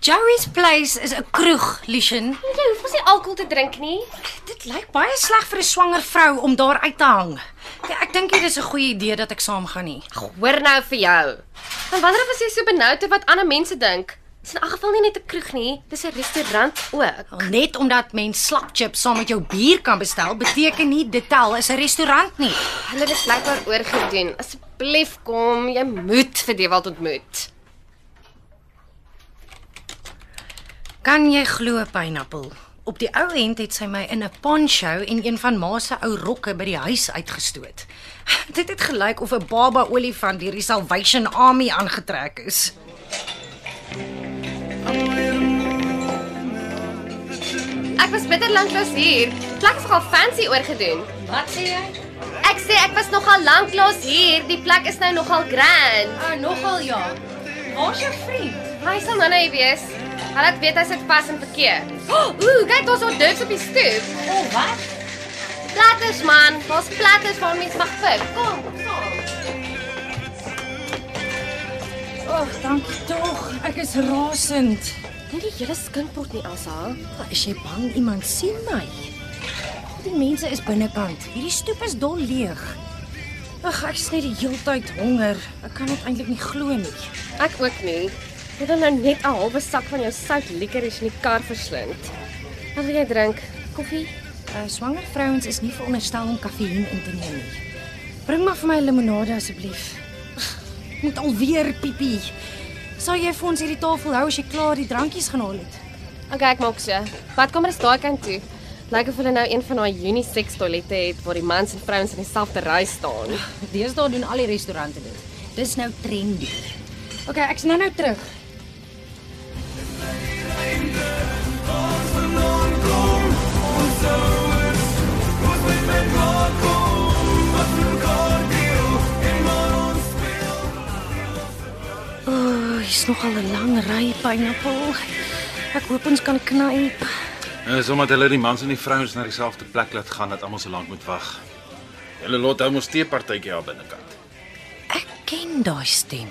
Joey's Place is 'n kroeg, Lishin. Jy hoef mos nie alkohol te drink nie. Dit lyk baie sleg vir 'n swanger vrou om daar uit te hang. Ja, ek dink dit is 'n goeie idee dat ek saam gaan nie. Hoor nou vir jou. Want wanneer was jy so benoud oor wat ander mense dink? Dis in elk geval nie net 'n kroeg nie, dis 'n restaurant ook. Net omdat mens slapchips saam met jou bier kan bestel, beteken nie dit tel is 'n restaurant nie. Hulle het dit blykbaar oorgedoen. Asseblief kom, jy moet vir Dewald ontmoet. Kan jy glo pineappel? Op die ou end het sy my in 'n poncho en een van ma se ou rokke by die huis uitgestoot. Dit het gelyk of 'n baba olifant deur die Salvation Army aangetrek is. Ek was bitter lanklaas hier. Plek is nogal fancy oorgedoen. Wat sê jy? Ek sê ek was nogal lanklaas hier. Die plek is nou nogal grand. Ah, nogal ja. Waar's jou vriend? Hy sal nou hier wees. Hulle het weet hy sit vas in verkeer. Oh, ooh, kyk daar's al duks op die stoep. O, oh, wat? Platters man, daar's platters waar mense mag pik. Kom, kom. Ag, oh, dankie tog. Ek is rasend. Nie die hele skinkpot nie, Elsa. Is jy bang iemand sien my? Die mense is binnekant. Hierdie stoep is dol leeg. Ag, ek is net die heeltyd honger. Ek kan dit eintlik nie glo nie. Ek ook nie. Het nou net 'n halwe sak van jou sout licorice in die kar verslind. Wat wil jy drink? Koffie? Uh, swanger vrouens is nie veronderstel om kafeïen in te neem nie. Bring maar vir my limonade asseblief. Moet alweer piepie. Sal jy vir ons hierdie tafel hou as jy klaar die drankies gaan haal het? Okay, ek maak so. Badkamer is daai kant toe. Lyk of hulle nou een van daai unisex toilette het waar die mans en vrouens in dieselfde ry staan. Deesdae doen al die restaurante dit. Dis nou trendy. Okay, ek's nou nou terug. Oh, is nogal 'n lang ry pineappel. Ek hoop ons kan knyp. Dis omdat hulle die mans en die vrouens na dieselfde plek laat gaan dat almal so lank moet wag. Hulle lot hou mos teepartytjie daar binnekant. Ek ken daai stem.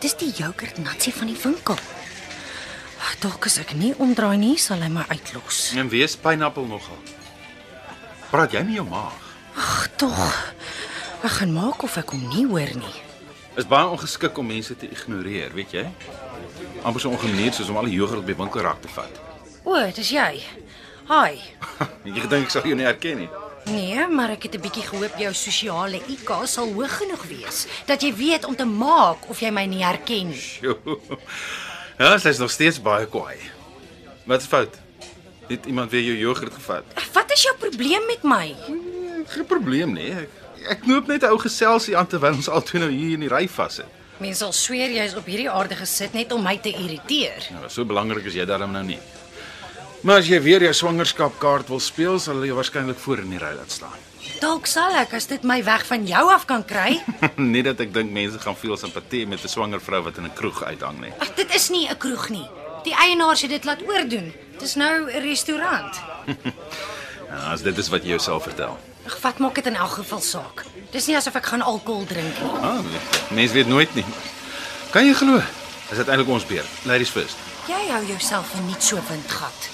Dis die yoghurt natsie van die winkel. Dalk as ek nie omdraai nie, sal hy my uitlos. En wie is pineappel nogal? Praat jy met jou maag? Ag, tog. Ek gaan maak of ek hom nie hoor nie. Is baie ongeskik om mense te ignoreer, weet jy? Amper so ongeneerd soos om al die yoghurt op die winkelrak te vat. O, dis jy. Hi. Jy gedink ek sou jou nie herken nie. Nee, maar ek het 'n bietjie gehoop jou sosiale IQ sal hoog genoeg wees dat jy weet om te maak of jy my nie herken nie. Sjoe. Ja, sy's nog steeds baie kwaai. Wat is fout? Het iemand weer jou yoghurt gevat? Wat is jou probleem met my? Geen probleem nie. Ek, ek knoop net 'n ou geselsie aan terwyl ons albei nou hier in die ry vassit. Mense sal sweer jy's op hierdie aarde gesit net om my te irriteer. Nou, so belangrik is jy daarom nou nie. Maar as jy weer jou swangerskapkaart wil speel, sal hulle jou waarskynlik voor in die ry laat staan. Dalk sal ek as dit my weg van jou af kan kry. nie dat ek dink mense gaan veel simpatie met 'n swanger vrou wat in 'n kroeg uithang nie. Ag, dit is nie 'n kroeg nie. Die eienaar het dit laat oordoen. Dis nou 'n restaurant. Ja, as dit is wat jy jouself vertel. Ag, wat maak dit in elk geval saak? Dis nie asof ek gaan alkohol drink nie. Ah, mense weet nooit nie. Kan jy glo? Dis uiteindelik ons beurt. Ladies first. Jy hou jouself in nie so windgat.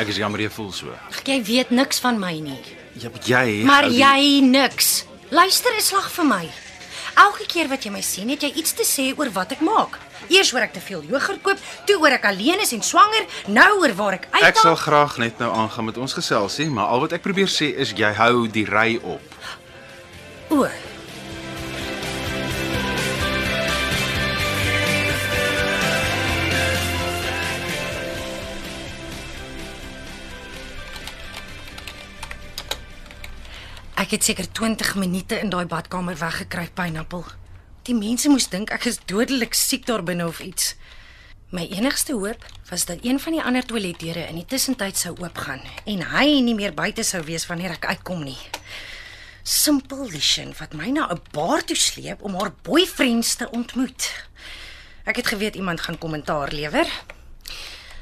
Ek is jammer jy voel so. Ag, jy weet niks van my nie. Ja, jy Maar die- jy niks. Luister 'n slag vir my. Elke keer wat jy my sien, het jy iets te sê oor wat ek maak. Eers oor ek te veel yoghurt koop, toe oor ek alleen is en swanger, nou oor waar ek Ek uithaal. sal graag net nou aangaan met ons geselsie, maar al wat ek probeer sê is jy hou die ry op. O. Ek het seker 20 minute in daai badkamer weggekruip, pineappel. Die mense moes dink ek is dodelik siek daar binne of iets. My enigste hoop was dat een van die ander toiletdeure in die tussentyd sou oopgaan en hy nie meer buite sou wees wanneer ek uitkom nie. Simpel Lishan wat my na 'n bar toe sleep om haar boyfriends te ontmoet. Ek het geweet iemand gaan kommentaar lewer.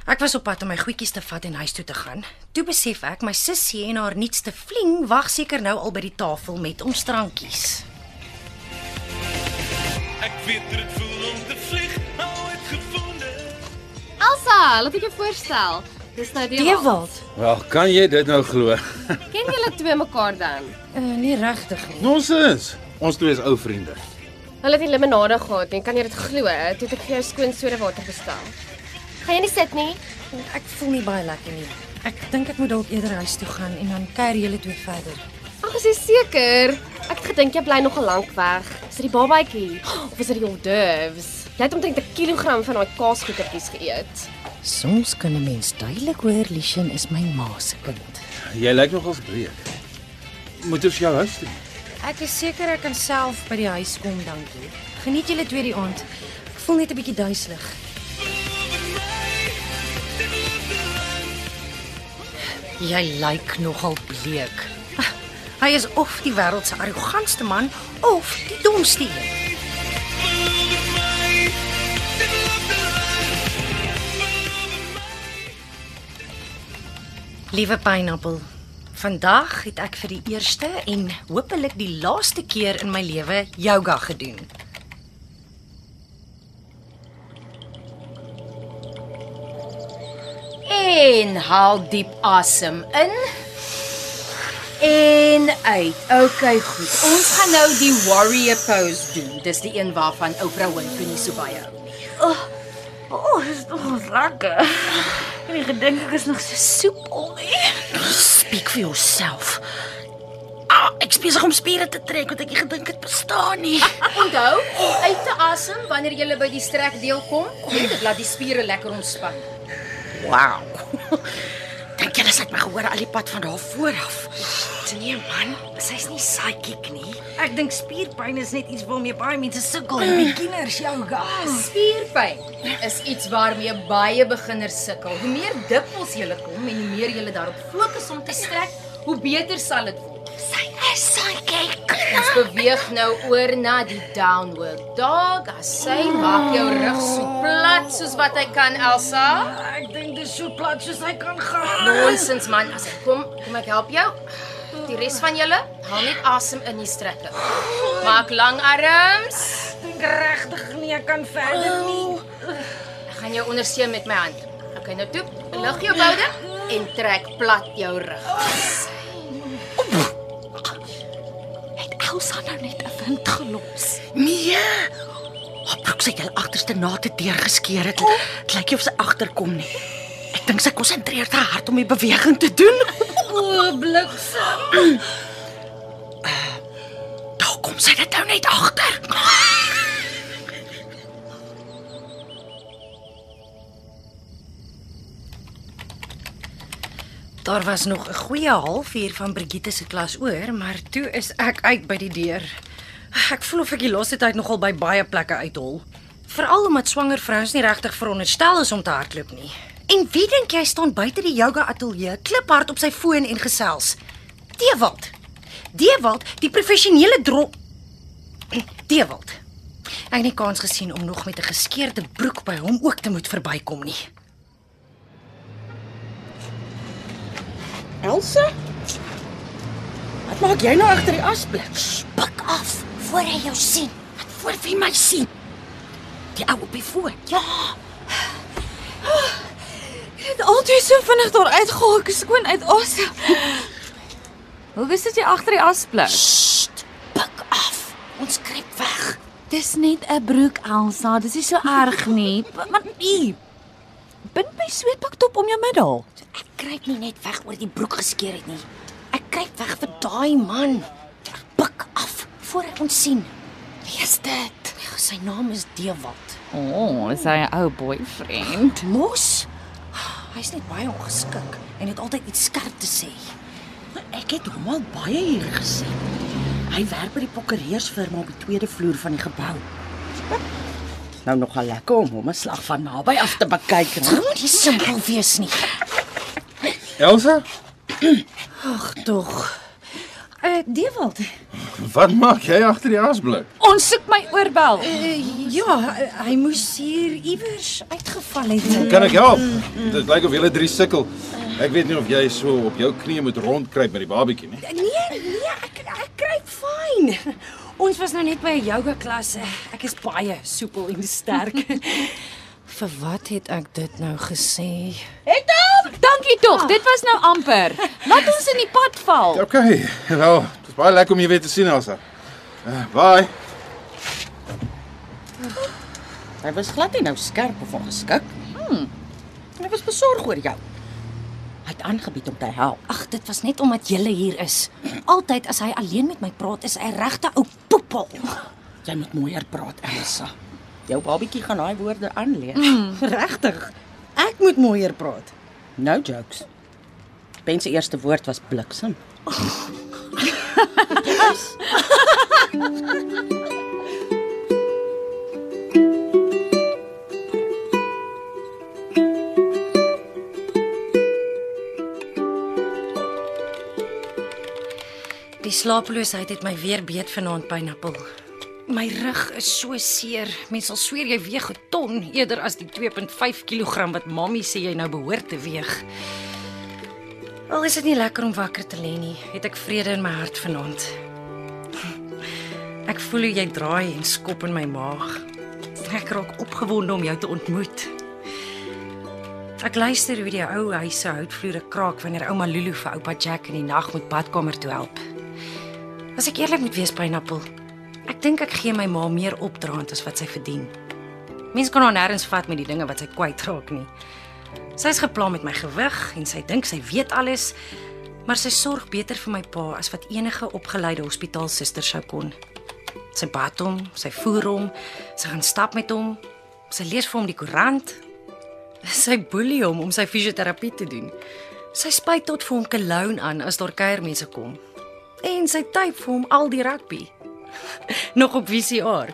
Ek was op pad om my goedjies te vat en huis toe te gaan. Toe besef ek my sussie en haar nuutste fling wag seker nou al by die tafel met ons drankies. Ek weet hoe dit voel om te vlieg, nou het gevoel. Elsa, laat ek jou voorstel. Dis nou die Dewald. Wel, kan jy dit nou glo? Ken julle twee mekaar dan? Uh, nie regtig nie. Nonsens. Ons twee is ou vriende. Hulle het nie limonade gehad nie. Kan jy dit glo? Toe het ek vir jou skoon sodawater bestel. Gaan jy nie sit nie? Ek voel nie baie lekker nie. Ek dink ek moet dalk eerder huis toe gaan en dan kuier julle twee verder. Ag, is jy seker? Ek het gedink jy bly nog 'n lank weg. Is dit die babatjie of is dit die hors d'oeuvres? Jy het omtrent 'n kilogram van daai kaasgoedertjies geëet. Soms kan 'n mens duidelik hoor Lishan is my ma se kind. Jy lyk nogals breek. Moet ons jou huis toe? Ek is seker ek kan self by die huis kom, dankie. Geniet julle twee die aand. Ek voel net 'n bietjie duiselig. Jy lyk nogal bleek. Ah, Hy is of die wêreld se arrogantste man of die domste een. Liewe pineappel, vandag het ek vir die eerste en hopelik die laaste keer in my lewe yoga gedoen. En haal diep asem in. En uit. Okay, goed. Ons gaan nou die warrior pose doen. Dis die een waarvan Oprah Winfrey nie so baie hou nie. O, oh, dis nog lekker. Ek het gedink ek is nog so soepel nie. Speak for yourself. Ah, ek besig om spiere te trek wat ek nie gedink het bestaan nie. Onthou, uit te asem wanneer jy by die strek deel kom. Net dit laat die spiere lekker ontspan. Wow. Dink jy sy het my gehoor al die pad van daar voor af? Nee man, sy's nie psychic nie. Ek dink spierpyn is net iets waarmee baie mense sukkel in beginners yoga. Spierpyn is iets waarmee baie beginners sukkel. Hoe meer dikwels jy kom en hoe meer jy daarop fokus om te strek, hoe beter sal dit word. Sy is psychic. Ons beweeg nou oor na die downward dog. As sy maak jou rug so plat soos wat hy kan, Elsa. Ek dink dis so plat soos hy kan gaan. Nonsens man, as ek kom, kom ek help jou. Die res van julle, haal net asem in die strekke. Maak lang arms. Dink regtig nie ek kan verder nie. Ek gaan jou ondersteun met my hand. Okay, nou toe. Lig jou boude en trek plat jou rug. Elsa nou net 'n wind gelos? Nee. Haar broek sy al agterste na te deur geskeer het. Dit lyk nie of sy agterkom nie. Ek dink sy konsentreer te hard om die beweging te doen. O, bliksem. Daar kom sy dit nou net agter. Daar was nog 'n goeie halfuur van Brigitte se klas oor, maar toe is ek uit by die deur. Ek voel of ek die laaste tyd nogal by baie plekke uithol. Veral omdat swanger vrouens nie regtig veronderstel is om te hardloop nie. En wie dink jy staan buite die yoga ateljee, kliphard op sy foon en gesels? Dewald. Dewald, die professionele drop. Dewald. Ek het nie kans gesien om nog met 'n geskeurde broek by hom ook te moet verbykom nie. Elsa? Wat maak jy nou agter die asblik? Pik af voor hy jou sien. Wat voor wie my sien? Die ou op die foon. Ja, Het altyd so vinnig daar uitgehou, ek skoon uit asem. Hoe is dit jy agter die asblik? Sst, pik af. Ons kruip weg. Dis net 'n broek, Elsa. Dis nie so erg nie. Maar nee. Bind my sweetpak top om jou middel. Ek kruip nie net weg oor die broek geskeer het nie. Ek kruip weg vir daai man. Pik af voor hy ons sien. Wie is dit? Ja, sy naam is Dewald. O, oh, is hy 'n ou boyfriend? Mos. Hy's net baie ongeskik en het altyd iets skerp te sê. Ek Ek het hom al baie hier gesien. Hy werk by die prokureursfirma op die tweede vloer van die gebou. Nou nog al lekker om hom 'n slag van naby af te bekyk. Dit moet nie simpel wees nie. Elsa, Ag tog. Uh Dewald. wat maak jy agter die asblik? Ons soek my oorbel. Uh, ja, hy moes hier iewers uitgeval het. Kan ek help? Dit lyk of julle drie sukkel. Ek weet nie of jy so op jou knieë moet rondkruip met die babatjie nie. Nee, nee, ek ek kry fyn. Ons was nou net by 'n yoga klas. Ek is baie soepel en sterk. Vir wat het ek dit nou gesê? Dankie tog. Dit was nou amper. Laat ons in die pad val. OK. Wel, dit is baie lekker om jou weer te sien, Elsa. Uh, bye. Hy was glad nie nou skerp of ongeskik. Hmm. Hy was besorg oor jou. Hy het aangebied om te help. Ag, dit was net omdat jy hier is. Altyd as hy alleen met my praat, is hy regte ou poepel. Jy moet mooier praat, Elsa. Jou babatjie gaan daai woorde aanleer. Mm. Regtig. Ek moet mooier praat. No jokes. Ben se eerste woord was bliksem. Die slapeloosheid het my weer beet vanaand pineappel. My rug is so seer. Mens sal sweer jy weeg 'n ton eerder as die 2.5 kg wat mammie sê jy nou behoort te weeg. Al is dit nie lekker om wakker te lê nie, het ek vrede in my hart vanaand. Ek voel hoe jy draai en skop in my maag. Ek raak opgewonde om jou te ontmoet. Ek luister hoe die ou huis se houtvloere kraak wanneer ouma Lulu vir oupa Jack in die nag moet badkamer toe help. As ek eerlik moet wees, pineappel, ek dink ek gee my ma meer opdraand as wat sy verdien. Mense kan haar nêrens vat met die dinge wat sy kwytraak nie. Sy's gepla met my gewig en sy dink sy weet alles, maar sy sorg beter vir my pa as wat enige opgeleide hospitaalsuster sou kon. Sy bad hom, sy voer hom, sy gaan stap met hom, sy lees vir hom die koerant. Sy boelie hom om sy fisioterapie te doen. Sy spuit tot vir hom cologne aan as daar kuiermense kom. En sy typ vir hom al die rugby. Nog op VCR.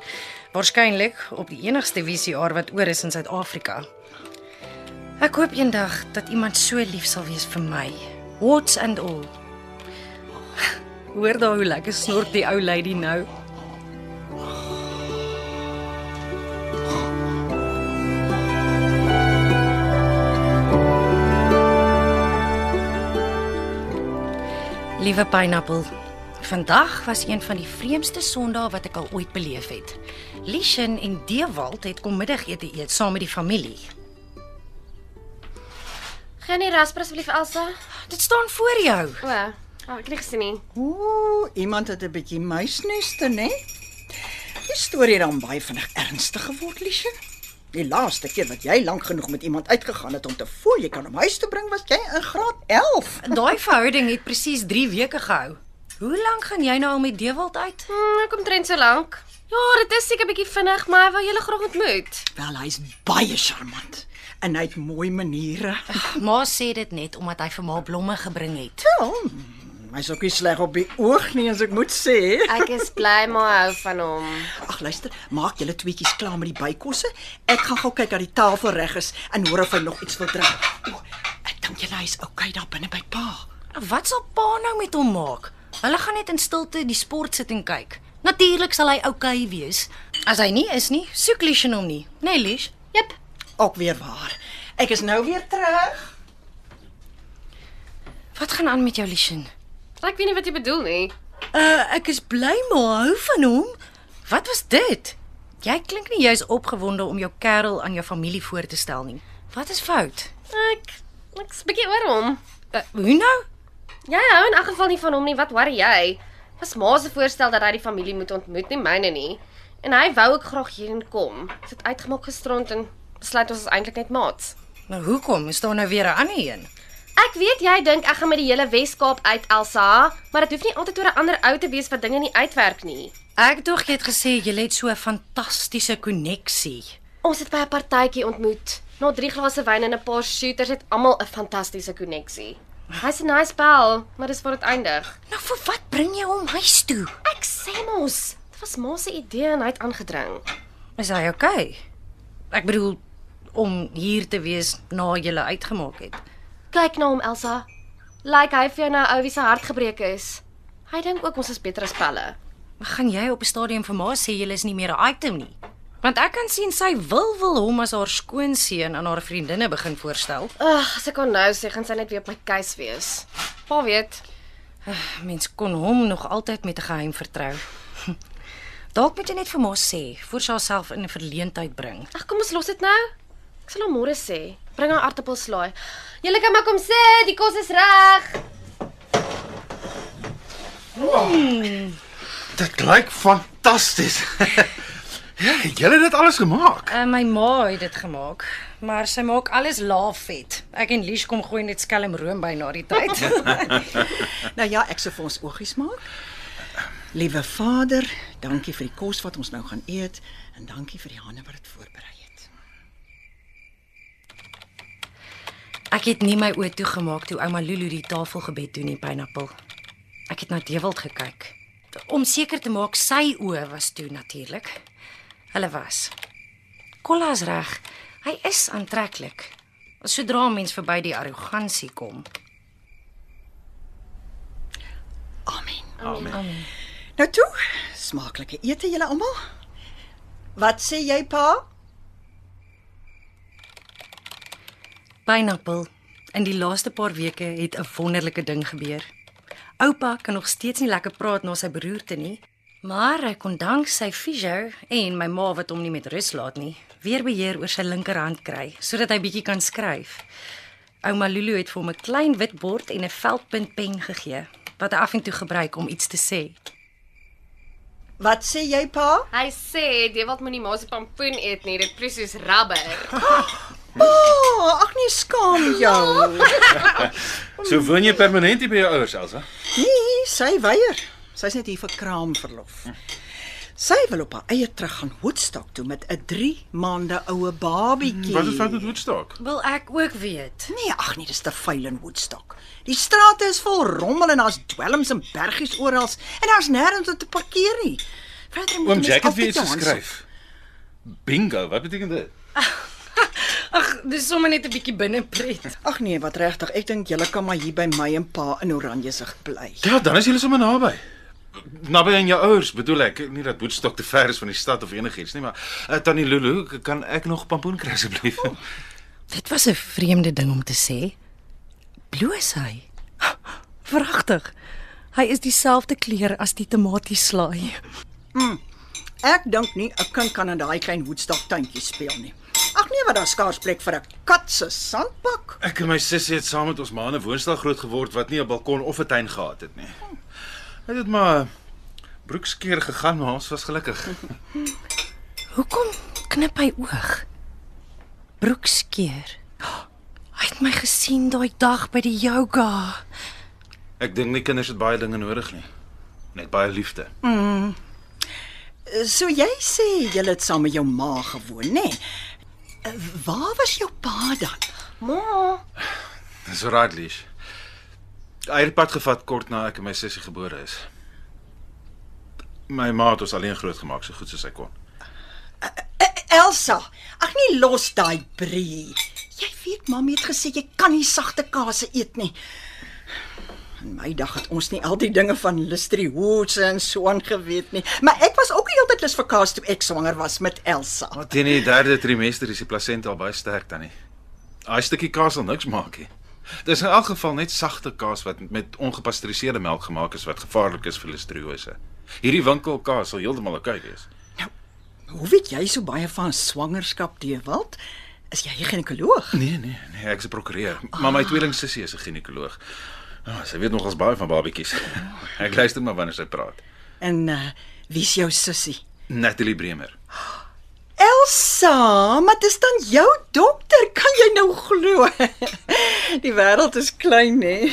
Waarskynlik op die enigste VCR wat oor is in Suid-Afrika. Ek hoop eendag dat iemand so lief sal wees vir my. Warts and all. Hoor daar hoe lekker snort die ou lady nou. Liewe pineappel, vandag was een van die vreemdste Sondae wat ek al ooit beleef het. Lishen en Dewald het kom middagete eet saam met die familie. Gaan nie rasper asseblief Elsa? Dit staan voor jou. O, oh, ek het nie gesien nie. Ooh, iemand het 'n bietjie muisneste, né? Die storie het dan baie vinnig ernstig geword, Liesje. Die laaste keer wat jy lank genoeg met iemand uitgegaan het om te voel jy kan hom huis toe bring, was jy in graad 11. Daai verhouding het presies 3 weke gehou. Hoe lank gaan jy nou al met Dewald uit? Hmm, ek kom trend so lank. Ja, dit is seker bietjie vinnig, maar hy wou julle graag ontmoet. Wel, hy's baie charmant en hy het mooi maniere. Ma sê dit net omdat hy vir ma blomme gebring het. Wel, hy's ook nie sleg op die oog nie as ek moet sê. Ek is bly maar hou van hom. Ag luister, maak julle tweetjies klaar met die bykosse. Ek gaan gou kyk dat die tafel reg is en hoor of hy nog iets wil drink. O, ek dink julle hy's okay daar binne by pa. Wat sal pa nou met hom maak? Hulle gaan net in stilte die sport sit en kyk. Natuurlik sal hy okay wees. As hy nie is nie, soek Lishen hom nie. Nee, Lish. Jep. Ook weer waar. Ek is nou weer terug. Wat gaan aan met jou Lishen? Ek weet nie wat jy bedoel nie. Uh ek is bly maar hou van hom. Wat was dit? Jy klink nie jy's opgewonde om jou kerel aan jou familie voor te stel nie. Wat is fout? Ek ek's bietjie oor hom. Uh, hoe nou? Jy hou in elk geval nie van hom nie. Wat worry jy? Was ma se voorstel dat hy die familie moet ontmoet, nie myne nie. En hy wou ook graag hierheen kom. Ons het uitgemaak gisterond en besluit ons is eintlik net maats. Nou hoekom? Is daar nou weer 'n ander een? Ek weet jy dink ek gaan met die hele Wes-Kaap uit Elsa, maar dit hoef nie altyd oor 'n ander ou te wees wat dinge nie uitwerk nie. Ek dink jy het gesê jy het so 'n fantastiese koneksie. Ons het by 'n partytjie ontmoet. Na 3 glase wyn en 'n paar shooters het almal 'n fantastiese koneksie. Hy's 'n nice pel, maar dis waar dit eindig. Nou vir wat bring jy hom huis toe? Ek sê mos, dit was ma se idee en hy het aangedring. Is hy okay? Ek bedoel om hier te wees na jy uitgemaak het. Kyk na hom, Elsa. Lyk hy vir jou nou ou wie se hart gebreek is. Hy dink ook ons is beter as pelle. Gaan jy op 'n stadium vir ma sê jy is nie meer 'n item nie? Want ek kan sien sy wil wil hom as haar skoonseun aan haar vriendinne begin voorstel. Ag, as ek kon nou sê, gaan sy net weer op my keus wees. Pa weet. Mens kon hom nog altyd met 'n geheim vertrou. Dalk moet jy net vir ma sê voor sy haarself in 'n verleentheid bring. Ag, kom ons los dit nou. Ek sal hom môre sê. Bring haar aartappelslaai. Julle kan maar kom sê, die kos is reg. Dit lyk fantasties. ja, jy het dit alles gemaak. Uh, my ma het dit gemaak, maar sy maak alles laaf vet. Ek en Lies kom gooi net skelm room by na die tyd. Nou ja, ek sou vir ons oogies maak. Liewe Vader, dankie vir die kos wat ons nou gaan eet en dankie vir die hande wat dit voorberei het. ek het nie my oë toegemaak toe ouma Lulu die tafelgebed doen in Pineapple. Ek het na Dewald gekyk om seker te maak sy oë was toe natuurlik. Hulle was. Kolla is reg. Hy is aantreklik. Sodra mens verby die arrogansie kom. Amen. Amen. Nou toe, smaaklike ete julle almal. Wat sê jy, pa? Pineapple. In die laaste paar weke het 'n wonderlike ding gebeur. Oupa kan nog steeds nie lekker praat na sy beroerte nie, maar hy kon dank sy fisio en my ma wat hom nie met rus laat nie, weer beheer oor sy linkerhand kry sodat hy bietjie kan skryf. Ouma Lulu het vir hom 'n klein wit bord en 'n veldpunt pen gegee wat hy af en toe gebruik om iets te sê. Wat sê jy, pa? Hy sê Dewald moenie ma se pampoen eet nie, dit proe soos rubber. Pa, ag nee, skaam jou. So woon jy permanent hier by jou ouers, Elsa? Nee, sy weier. Sy's net hier vir kraamverlof. Sy wil op haar eie terug gaan Woodstock toe met 'n 3 maande oue babietjie. Wat is fout met Woodstock? Wil ek ook weet. Nee, ag nee, dis te vuil in Woodstock. Die strate is vol rommel en daar's dwelms en bergies oral en daar's nêrens om te parkeer nie. Verder moet Oom Jack het weer iets geskryf. Bingo, wat beteken dit? Ag, dis sommer net 'n bietjie binnepret. soek. Ag nee, wat regtig. Ek dink julle kan maar hier by my en pa in Oranje sig bly. Ja, dan is julle sommer naby. Naby aan jou ouers, bedoel ek. Nie dat Woodstock te ver is van die stad of enigiets nie, maar uh, Tannie Lulu, kan ek nog pampoen kry asseblief? Dit was 'n vreemde ding om te sê. Bloos hy? Vragtig. Hy is dieselfde kleur as die tomatieslaai. Ek dink nie 'n kind kan in daai klein Woodstock tuintjie speel nie. Ag nee, wat daar skaars plek vir 'n kat se sandbak. Ek en my sussie het saam met ons ma in 'n woonstel groot geword wat nie 'n balkon of 'n tuin gehad het nie. Het dit maar broekskeer gegaan, maar ons was gelukkig. Hoekom knip hy oog? Broekskeer. Hy het my gesien daai dag by die yoga. Ek dink nie kinders het baie dinge nodig nie. Net baie liefde. So jy sê jy het saam met jou ma gewoon, nê? Nee? Waar was jou pa dan? Ma, Dis Lies. Hy het pad gevat kort na ek en my sussie gebore is. My ma het ons alleen grootgemaak so goed soos sy kon. Elsa, ag nee, los daai brie. Jy weet mami het gesê jy kan nie sagte kase eet nie. In my dag het ons nie al die dinge van listerioose en so aan geweet nie. Maar ek was ook nie altyd lus vir kaas toe ek swanger was met Elsa. Maar teen die derde trimester is die plasenta al baie sterk dan nie. Daai stukkie kaas sal niks maak nie. Dis in elk geval net sagte kaas wat met ongepasteuriseerde melk gemaak is wat gevaarlik is vir listeriose. Hierdie winkelkaas sal heeltemal oukei wees. Hoe weet jy so baie van swangerskap, Dewald? Is jy 'n ginekoloog? Nee, nee, nee, ek is 'n prokureur. Maar my tweeling sussie is 'n ginekoloog. Oh, sy weet nogals baie van babatjies. Ek luister maar wanneer sy praat. En uh wie's jou sussie? Natalie Bremer. Elsa, maar dis dan jou dokter, kan jy nou glo? Die wêreld is klein, hè.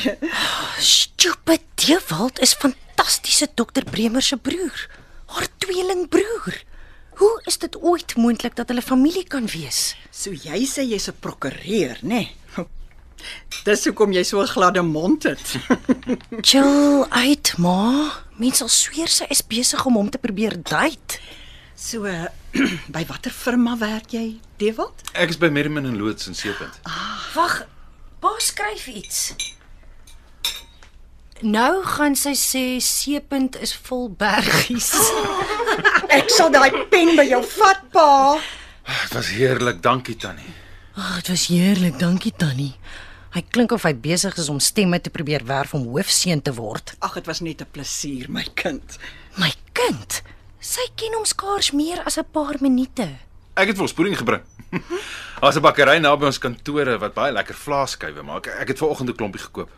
Stupid Dewald is fantastiese dokter Bremer se broer. Haar tweelingbroer. Hoe is dit ooit moontlik dat hulle familie kan wees? So jy sê jy's 'n prokureur, nê? Nee? Dis hoekom jy so 'n gladde mond het. Chill uit, ma. Mense sal sweer sy is besig om hom te probeer date. So uh, by watter firma werk jy, Dewald? Ek is by Merriman en Loods in Seepunt. Wag, pa skryf iets. Nou gaan sy sê seepunt is vol bergies. Ek sal daai pen by jou vat, pa. Dit was heerlik, dankie Tannie. Ag, dit was heerlik, dankie Tannie. Hy klink of hy besig is om stemme te probeer werf om hoofseun te word. Ag, dit was net 'n plesier, my kind. My kind, sy ken hom skaars meer as 'n paar minute. Ek het vir ons pudding gebring. Daar's 'n bakkery naby ons kantore wat baie lekker vlaaskywe maak. Ek het vanoggend 'n klompie gekoop.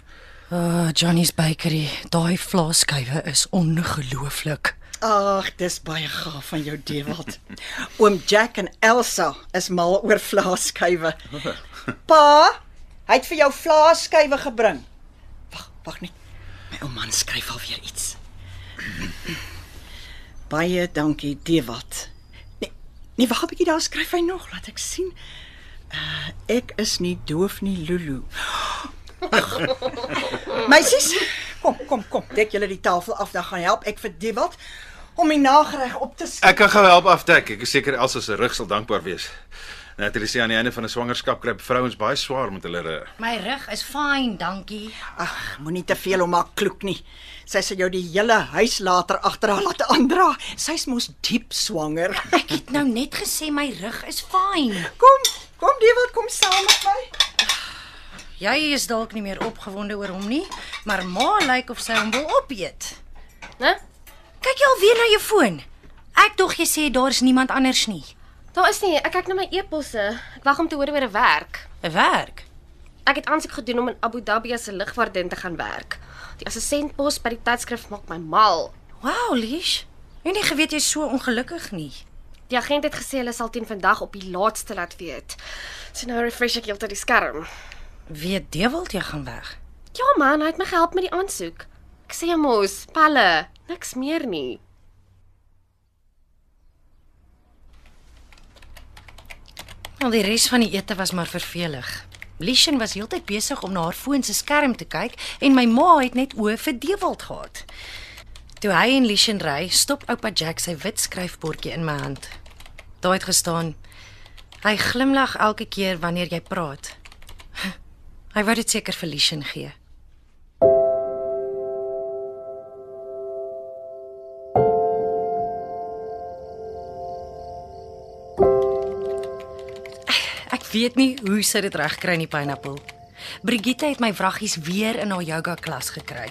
Ah, oh, Johnny's Bakery. Daai vlaaskywe is ongelooflik. Ag, dis baie gaaf van jou, Dewald. Oom Jack en Elsa is mal oor vlaaskywe. Pa, hy het vir jou vlaaskywe gebring. Wag, wag net. My ou man skryf alweer iets. Baie dankie, Dewald. Nee, nee, wag 'n bietjie, daar skryf hy nog, laat ek sien. Uh, ek is nie doof nie, Lulu. Meisies, kom, kom, kom. Dek julle die tafel af, dan gaan help ek vir Dewald om die nagereg op te sit. Ek kan gou help afdek. Ek is seker Elsa se rug sal dankbaar wees. Natalie sê aan die einde van 'n swangerskap kry vrouens baie swaar met hulle rug. My rug is fyn, dankie. Ag, moenie te veel om haar kloek nie. Sy sal jou die hele huis later agter haar laat aandra. Sy's mos diep swanger. Ek het nou net gesê my rug is fyn. Kom, kom Dewald, kom saam met my. Jy is dalk nie meer opgewonde oor hom nie, maar ma lyk of sy hom wil opeet. Né? Kyk jy alweer na jou foon? Ek dog jy sê daar's niemand anders nie. Daar is nie. Ek kyk na my e-posse. Ek wag om te hoor oor 'n werk. 'n Werk. Ek het aansoek gedoen om in Abu Dhabi as 'n lugvaardin te gaan werk. Die assistentpos by die tydskrif maak my mal. Wow, Lish. Jy het nie geweet jy's so ongelukkig nie. Die agent het gesê hulle sal teen vandag op die laaste laat weet. So nou refresh ek heeltyd die skerm. Weet Dewald jy gaan weg? Ja man, hy het my gehelp met die aansoek. Ek sê mos, pelle, niks meer nie. Al die res van die ete was maar vervelig. Lishan was heeltyd besig om na haar foon se skerm te kyk en my ma het net oë vir Dewald gehad. Toe hy en Lishan ry, stop oupa Jack sy wit skryfbordjie in my hand. Daar het gestaan: Hy glimlag elke keer wanneer jy praat. Hy wou dit seker vir Lishan gee. Weet nie hoe sy dit regkry in die pineappel. Brigitte het my vraggies weer in haar yoga klas gekry.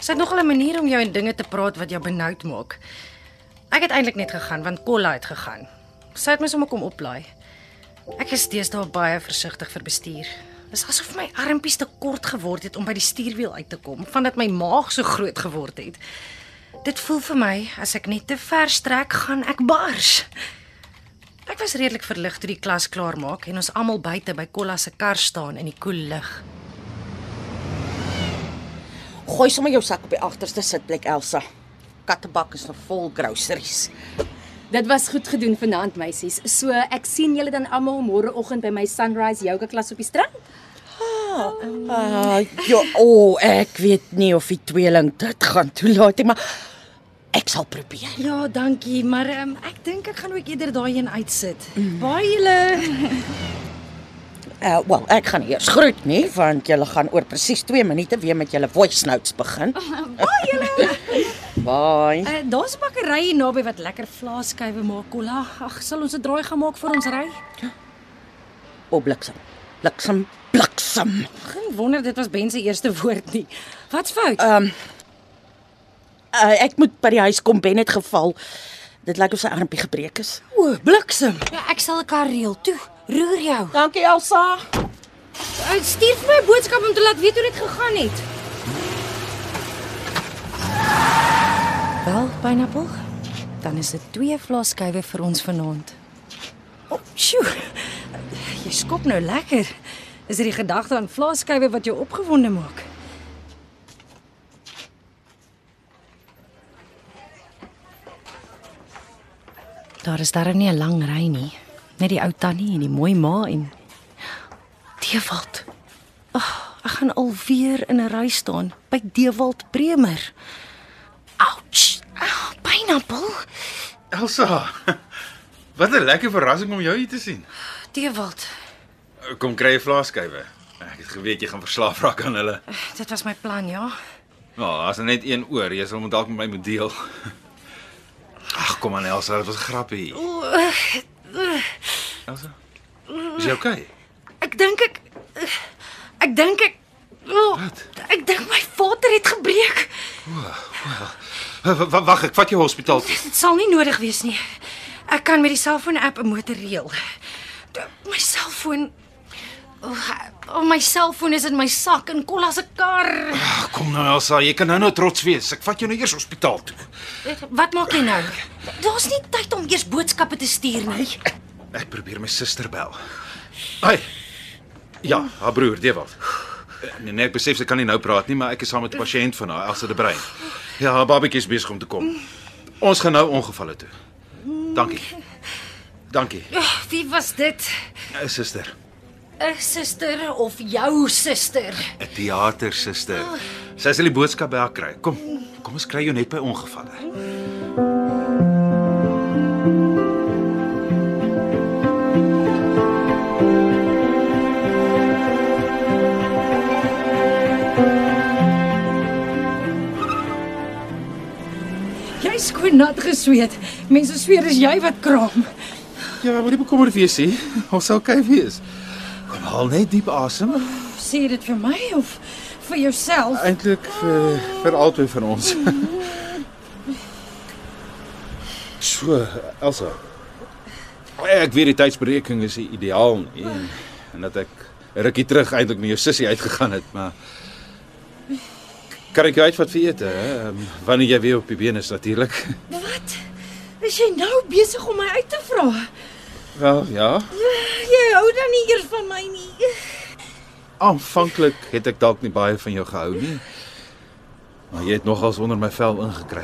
Sy het nogal 'n manier om jou en dinge te praat wat jou benoud maak. Ek het eintlik net gegaan want Kolla het gegaan. Sy het my sommer kom oplaai. Ek is deesdae baie versigtig vir bestuur. Dis asof my armpies te kort geword het om by die stuurwiel uit te kom, vandat my maag so groot geword het. Dit voel vir my as ek net te ver strek, gaan ek bars. Ek was redelik verlig toe die klas klaar maak en ons almal buite by Kolla se kar staan in die koel lug. Gooi sommer jou sak op die agterste sitplek, Elsa. Kattebak is nog vol groceries. Dit was goed gedoen vanaand meisies. So ek sien julle dan almal môreoggend by my Sunrise yoga klas op die strand. Ah, ja, o, oh, ek weet nie of die tweeling dit gaan toelaat nie, maar ek sal probeer. Ja, dankie, maar um, ek dink ek gaan ook eerder daarheen uitsit. Mm. Baie julle. Uh, wel, ek gaan eers groet nie, want julle gaan oor presies 2 minute weer met julle voice notes begin. Baie julle. Bye. Uh, Daar's 'n bakkery naby wat lekker vlaaskywe maak, Kolla. Ag, sal ons 'n draai gaan maak vir ons ry? O, bliksem. Bliksem, bliksem. Geen wonder dit was Ben se eerste woord nie. Wat's fout? Ehm um, uh, ek moet by die huis kom, Ben het geval. Dit lyk of sy armpie gebreek is. o, bliksem. Ja, ek sal 'n kar reël. Toe, roer jou. Dankie Elsa. Uh, Stuur vir my boodskap om te laat weet hoe dit gegaan het. Wel, pineappel. Dan is dit twee vlaaskywe vir ons vanaand. O, oh, sjoe. Jy skop nou lekker. Is dit die gedagte aan vlaaskywe wat jou opgewonde maak? Daar is daar nie 'n lang ry nie. Net die ou tannie en die mooi ma en Dewald. Ek gaan alweer in 'n ry staan by Dewald Bremer. Ouch. Oh, pineappel. Elsa. Wat 'n lekker verrassing om jou hier te sien. Dewald. Kom kry 'n vlaaskywe. Ek het geweet jy gaan verslaaf raak aan hulle. Dit was my plan, ja. Nou, as er net een oor, jy sal moet dalk met my moet deel. Ag, kom aan Elsa, dit was 'n grappie. Elsa? Is jy okay? Ek dink ek ek dink ek oh, ek dink my vader het gebreek. W- Wag, ek vat jou hospitaal toe. Dit sal nie nodig wees nie. Ek kan met die selfoon app 'n motor reël. My selfoon Oh, my selfoon is in my sak en Kolla se kar. Ag, kom nou Elsa, jy kan nou nou trots wees. Ek vat jou nou eers hospitaal toe. Wat maak jy nou? Daar's nie tyd om eers boodskappe te stuur nie. Ek probeer my suster bel. Ai. Ja, haar broer, Dewald. Nee, nee, ek besef sy kan nie nou praat nie, maar ek is saam met 'n pasiënt van haar, Elsa de Bruin. Ja, haar babatjie is besig om te kom. Ons gaan nou ongevalle toe. Dankie. Dankie, Oh, wie was dit? Eh, suster. 'n Suster of jou suster? 'n Teatersuster. Sy sal die boodskap by haar kry. Kom, kom ons kry jou net by ongevalle. Jy skoon nat gesweet. Mense sweer dis jy wat kraam. Ja, moenie bekommerd wees nie. Ons sal kyk wees. Haal net diep asem. Sê dit vir my of vir jouself? Eintlik vir vir albei van ons. So, Elsa. Ek weet die tydsberekening is nie ideaal nie en, en dat ek rukkie terug eintlik met jou sussie uitgegaan het, maar kan ek jou uitvat vir ete, hè? Ehm, Wanneer jy weer op die bene is natuurlik. Wat? Is jy nou besig om my uit te vra? Wel, ja. Jy hou dan nie eers van my nie. Aanvanklik het ek dalk nie baie van jou gehou nie. Maar jy het nogals onder my vel ingekry.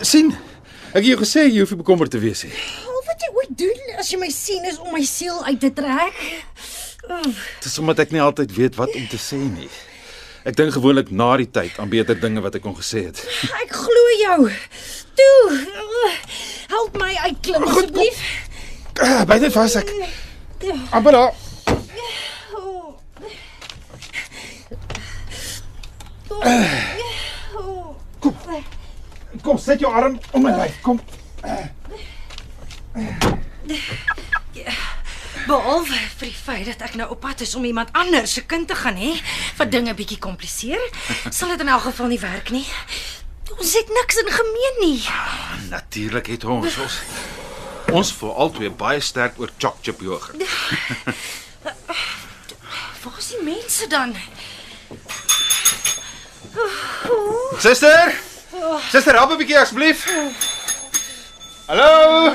Sien? Ek het jou gesê jy hoef nie bekommerd te wees nie. Al wat jy ooit doen as jy my sien is om my siel uit te trek. Dit is omdat ek nie altyd weet wat om te sê nie. Ek dink gewoonlik na die tyd aan beter dinge wat ek kon gesê het. Ek glo jou. Toe. Uitklim asseblief. Ah, Byt net vas ek. Amper daar. Kom, sit jou arm om my lyf. Kom. Behalwe vir die feit dat ek nou op pad is om iemand anders se kind te gaan hê, wat dinge bietjie kompliseer, sal dit in elk geval nie werk nie. Ons het niks in gemeen nie. Natuurlik het ons ons ons voel albei baie sterk oor choc chip yoghurt. Waar is die mense dan? Suster! Suster, help 'n bietjie asseblief. Hallo?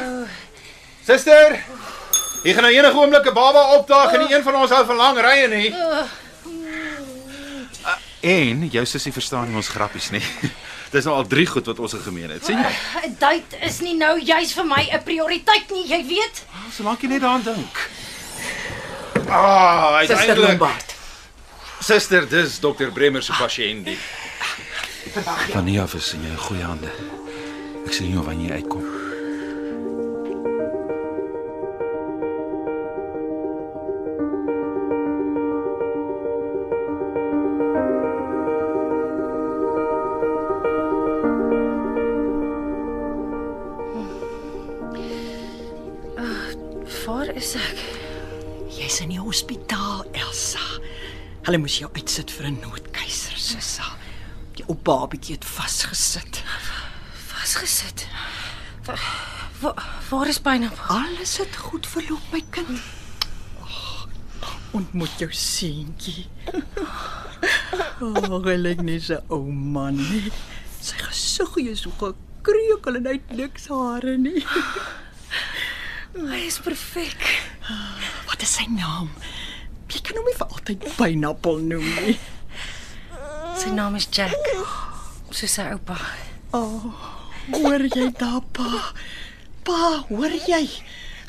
Suster! Hier gaan nou enige oomblik 'n baba opdaag en nie een van ons hou van lang rye nie. Ah, En jou sussie verstaan nie ons grappies nie. Dis nou al 3 goed wat ons gemeen het. sien jy? 'n Date is nie nou juis vir my 'n prioriteit nie, jy weet. Solank jy net daaraan dink. Ah, Suster. Lombard. Suster, dis dokter Bremer se pasiënt. die. Van hier af is in jou goeie hande. Ek sien jou wanneer jy uitkom. Hospitaal, Elsa. Hulle moes jou uitsit vir 'n noodkeiser, Sissa. Die ou babatjie het vasgesit. Vasgesit. Waar, waar, is Pineapple? Alles het goed verloop, my kind. Oh, ontmoet jou seentjie. Oh, hy lyk net so ou man nie. Sy gesiggie is so gekreukel en hy het niks hare nie. Hy is perfek. Wat is sy naam? Jy kan hom nie vir altyd Pineapple noem nie. Sy naam is Jack. Soos sy oupa. Oh, hoor jy daar, pa? Pa, hoor jy?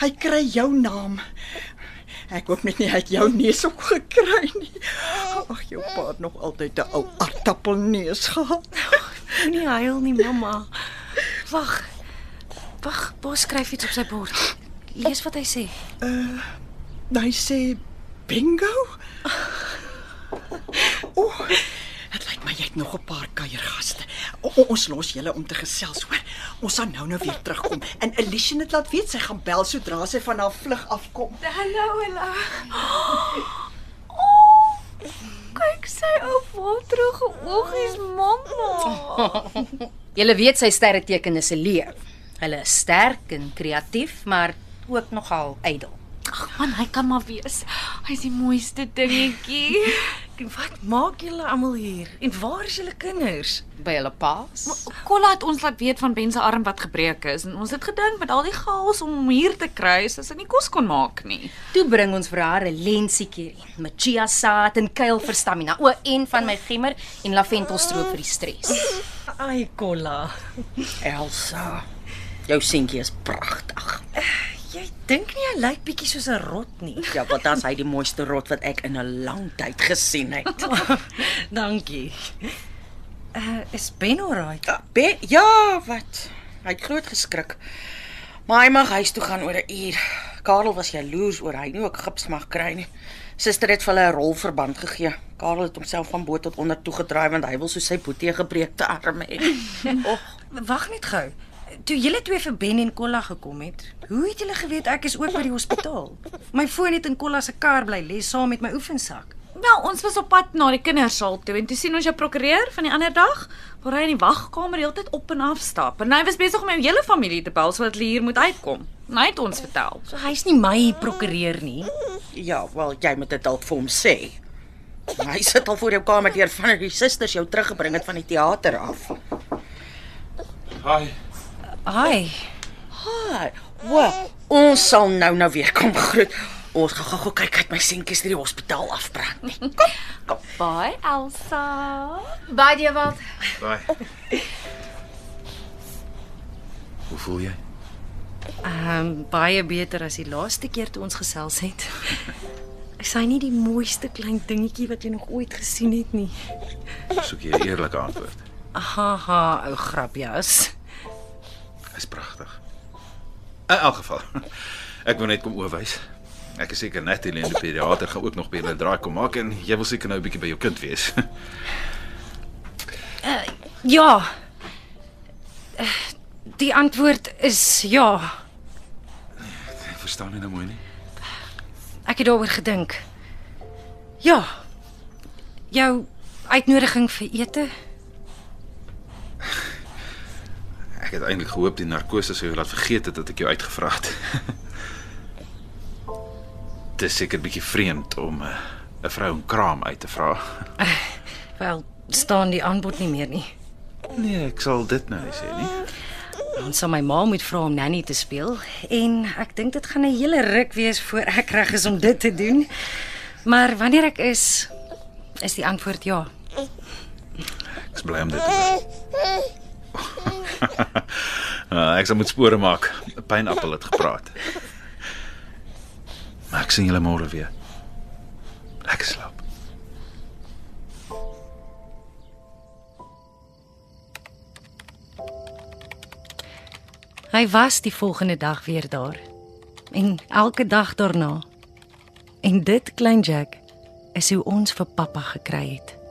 Hy kry jou naam. Ek hoop net nie hy het jou neus ook gekry nie. Ag, jou pa het nog altyd 'n ou aardappelneus gehad. Moenie huil nie, mamma. Wag. Wag, Bos skryf iets op sy bord. Lees wat hy sê. Hy sê bingo. O, dit lyk my jy het nog 'n paar kuiergaste. O, o, ons los julle om te gesels, hoor. Ons sal nou nou weer terugkom. En Alicia het laat weet sy gaan bel sodra sy van haar vlug afkom. Hallo, Ella. Kyk sy ou waterige oogies, mamma. Julle weet sy sterreteken is 'n leeu. Hulle is sterk en kreatief, maar ook nogal ydel. Ag man, hy kan maar wees. Hy's die mooiste dingetjie. Wat maak julle almal hier? En waar is julle kinders? By hulle paas. Kolla het ons laat weet van Ben se arm wat gebreek is en ons het gedink met al die chaos om hom hier te kry, as hy nie kos kon maak nie. Toe bring ons vir haar 'n lensiekierie met chia saad en kuil vir stamina. O, en van my gemmer en lavendelstroop vir die stres. Ai, Kolla. Elsa, jou seentjie is pragtig. Jy dink nie hy lyk bietjie soos 'n rot nie. Ja, wat dan hy die mooiste rot wat ek in 'n lang tyd gesien het. Dankie. Uh, is Ben alright? Be ja, wat? Hy het groot geskrik. Maar hy mag huis toe gaan oor 'n uur. Karel was jaloers oor hy nie ook gips mag kry nie. Suster het vir hulle 'n rolverband gegee. Karel het homself van bo tot onder toe gedraai want hy wil so sy boetie gebreekte arm hê. Och, wag net gou. Toe julle twee vir Ben en Kolla gekom het, hoe het julle geweet ek is ook by die hospitaal? My foon het in Kolla se kar bly lê saam met my oefensak. Wel, ons was op pad na die kindersaal toe en toe sien ons jou prokureur van die ander dag, waar hy in die wagkamer heeltyd op en af stap. En hy was besig om my hele familie te bel sodat hulle hier moet uitkom. En hy het ons vertel. So hy's nie my prokureur nie. Ja, wel jy moet dit dalk vir hom sê. Hy sit al voor jou kamer deur van die susters jou teruggebring het van die teater af. Haai. Ai, Haai, wa, ons sal nou nou weer kom groet. Ons gaan gou-gou kyk uit my seentjies deur die hospitaal afbrand. nie. Kom, kom. Bye, Elsa. Baie Dewald. Daai. Hoe voel jy? ehm um, baie beter as die laaste keer toe ons gesels het. Is hy nie die mooiste klein dingetjie wat jy nog ooit gesien het nie? Soek jy 'n eerlike antwoord. Haha, ou grapjas. Hy's pragtig. In elk geval. Ek wil net kom oorwys. Ek is seker Natalie en die pediater gaan ook nog by hulle draai kom maak en jy wil seker nou 'n bietjie by jou kind wees. Ja. Eh, Die antwoord is ja. Ek verstaan nie nou mooi nie. Ek het daaroor gedink. Ja. Jou uitnodiging vir ete? Ek het eintlik gehoop die narkose sou jou laat vergeet het dat ek jou uitgevra het. Dit is seker bietjie vreemd om eh, 'n vrou 'n kraam uit te vra. Wel, staan die aanbod nie meer nie. Nee, ek sal dit nou sê nie. Ons sal my ma moet vra om Nanny te speel en ek dink dit gaan 'n hele ruk wees voor ek reg is om dit te doen. Maar wanneer ek is, is die antwoord ja. Ek is bly om dit te hoor. Ah, ek sal moet spore maak. Pynappel het gepraat. Maar ek sien julle môre weer. Lekker slaap. Hy was die volgende dag weer daar. En elke dag daarna. En dit klein Jack is hoe ons vir pappa gekry het.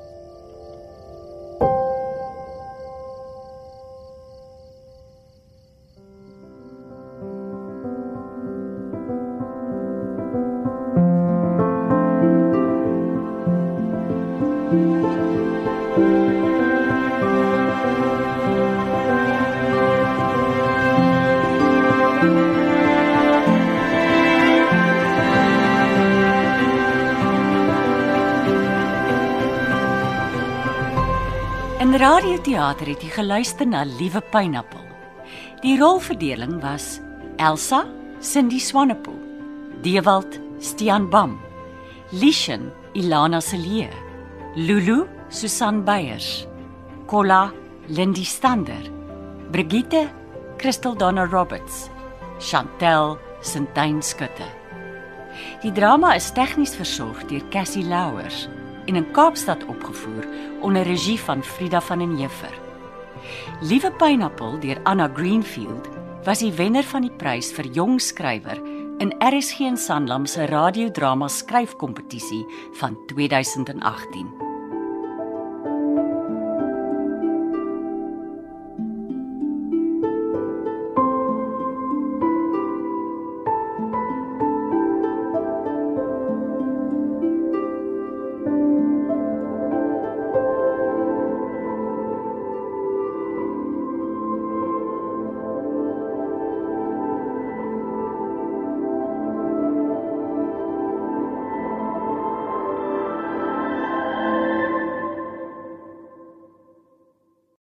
Radioteater het jy geluister na Liewe Pynappel. Die rolverdeling was Elsa, Cindy Swanepoel, Dewald, Stian Bam, Lishan, Ilana Celie, Lulu, Susan Beyers, Kola, Lindy Stander, Brigitte, Christel Donna Roberts, Chantel, Sintyn Skutte. Die drama is tegnies versorg deur Cassie Louwers en in Kaapstad opgevoer onder regie van Frida van den Heever. Liewe Pineappel deur Anna Greenfield was die wenner van die prys vir jong skrywer in RSG en Sanlam se radiodrama skryfkompetisie van 2018.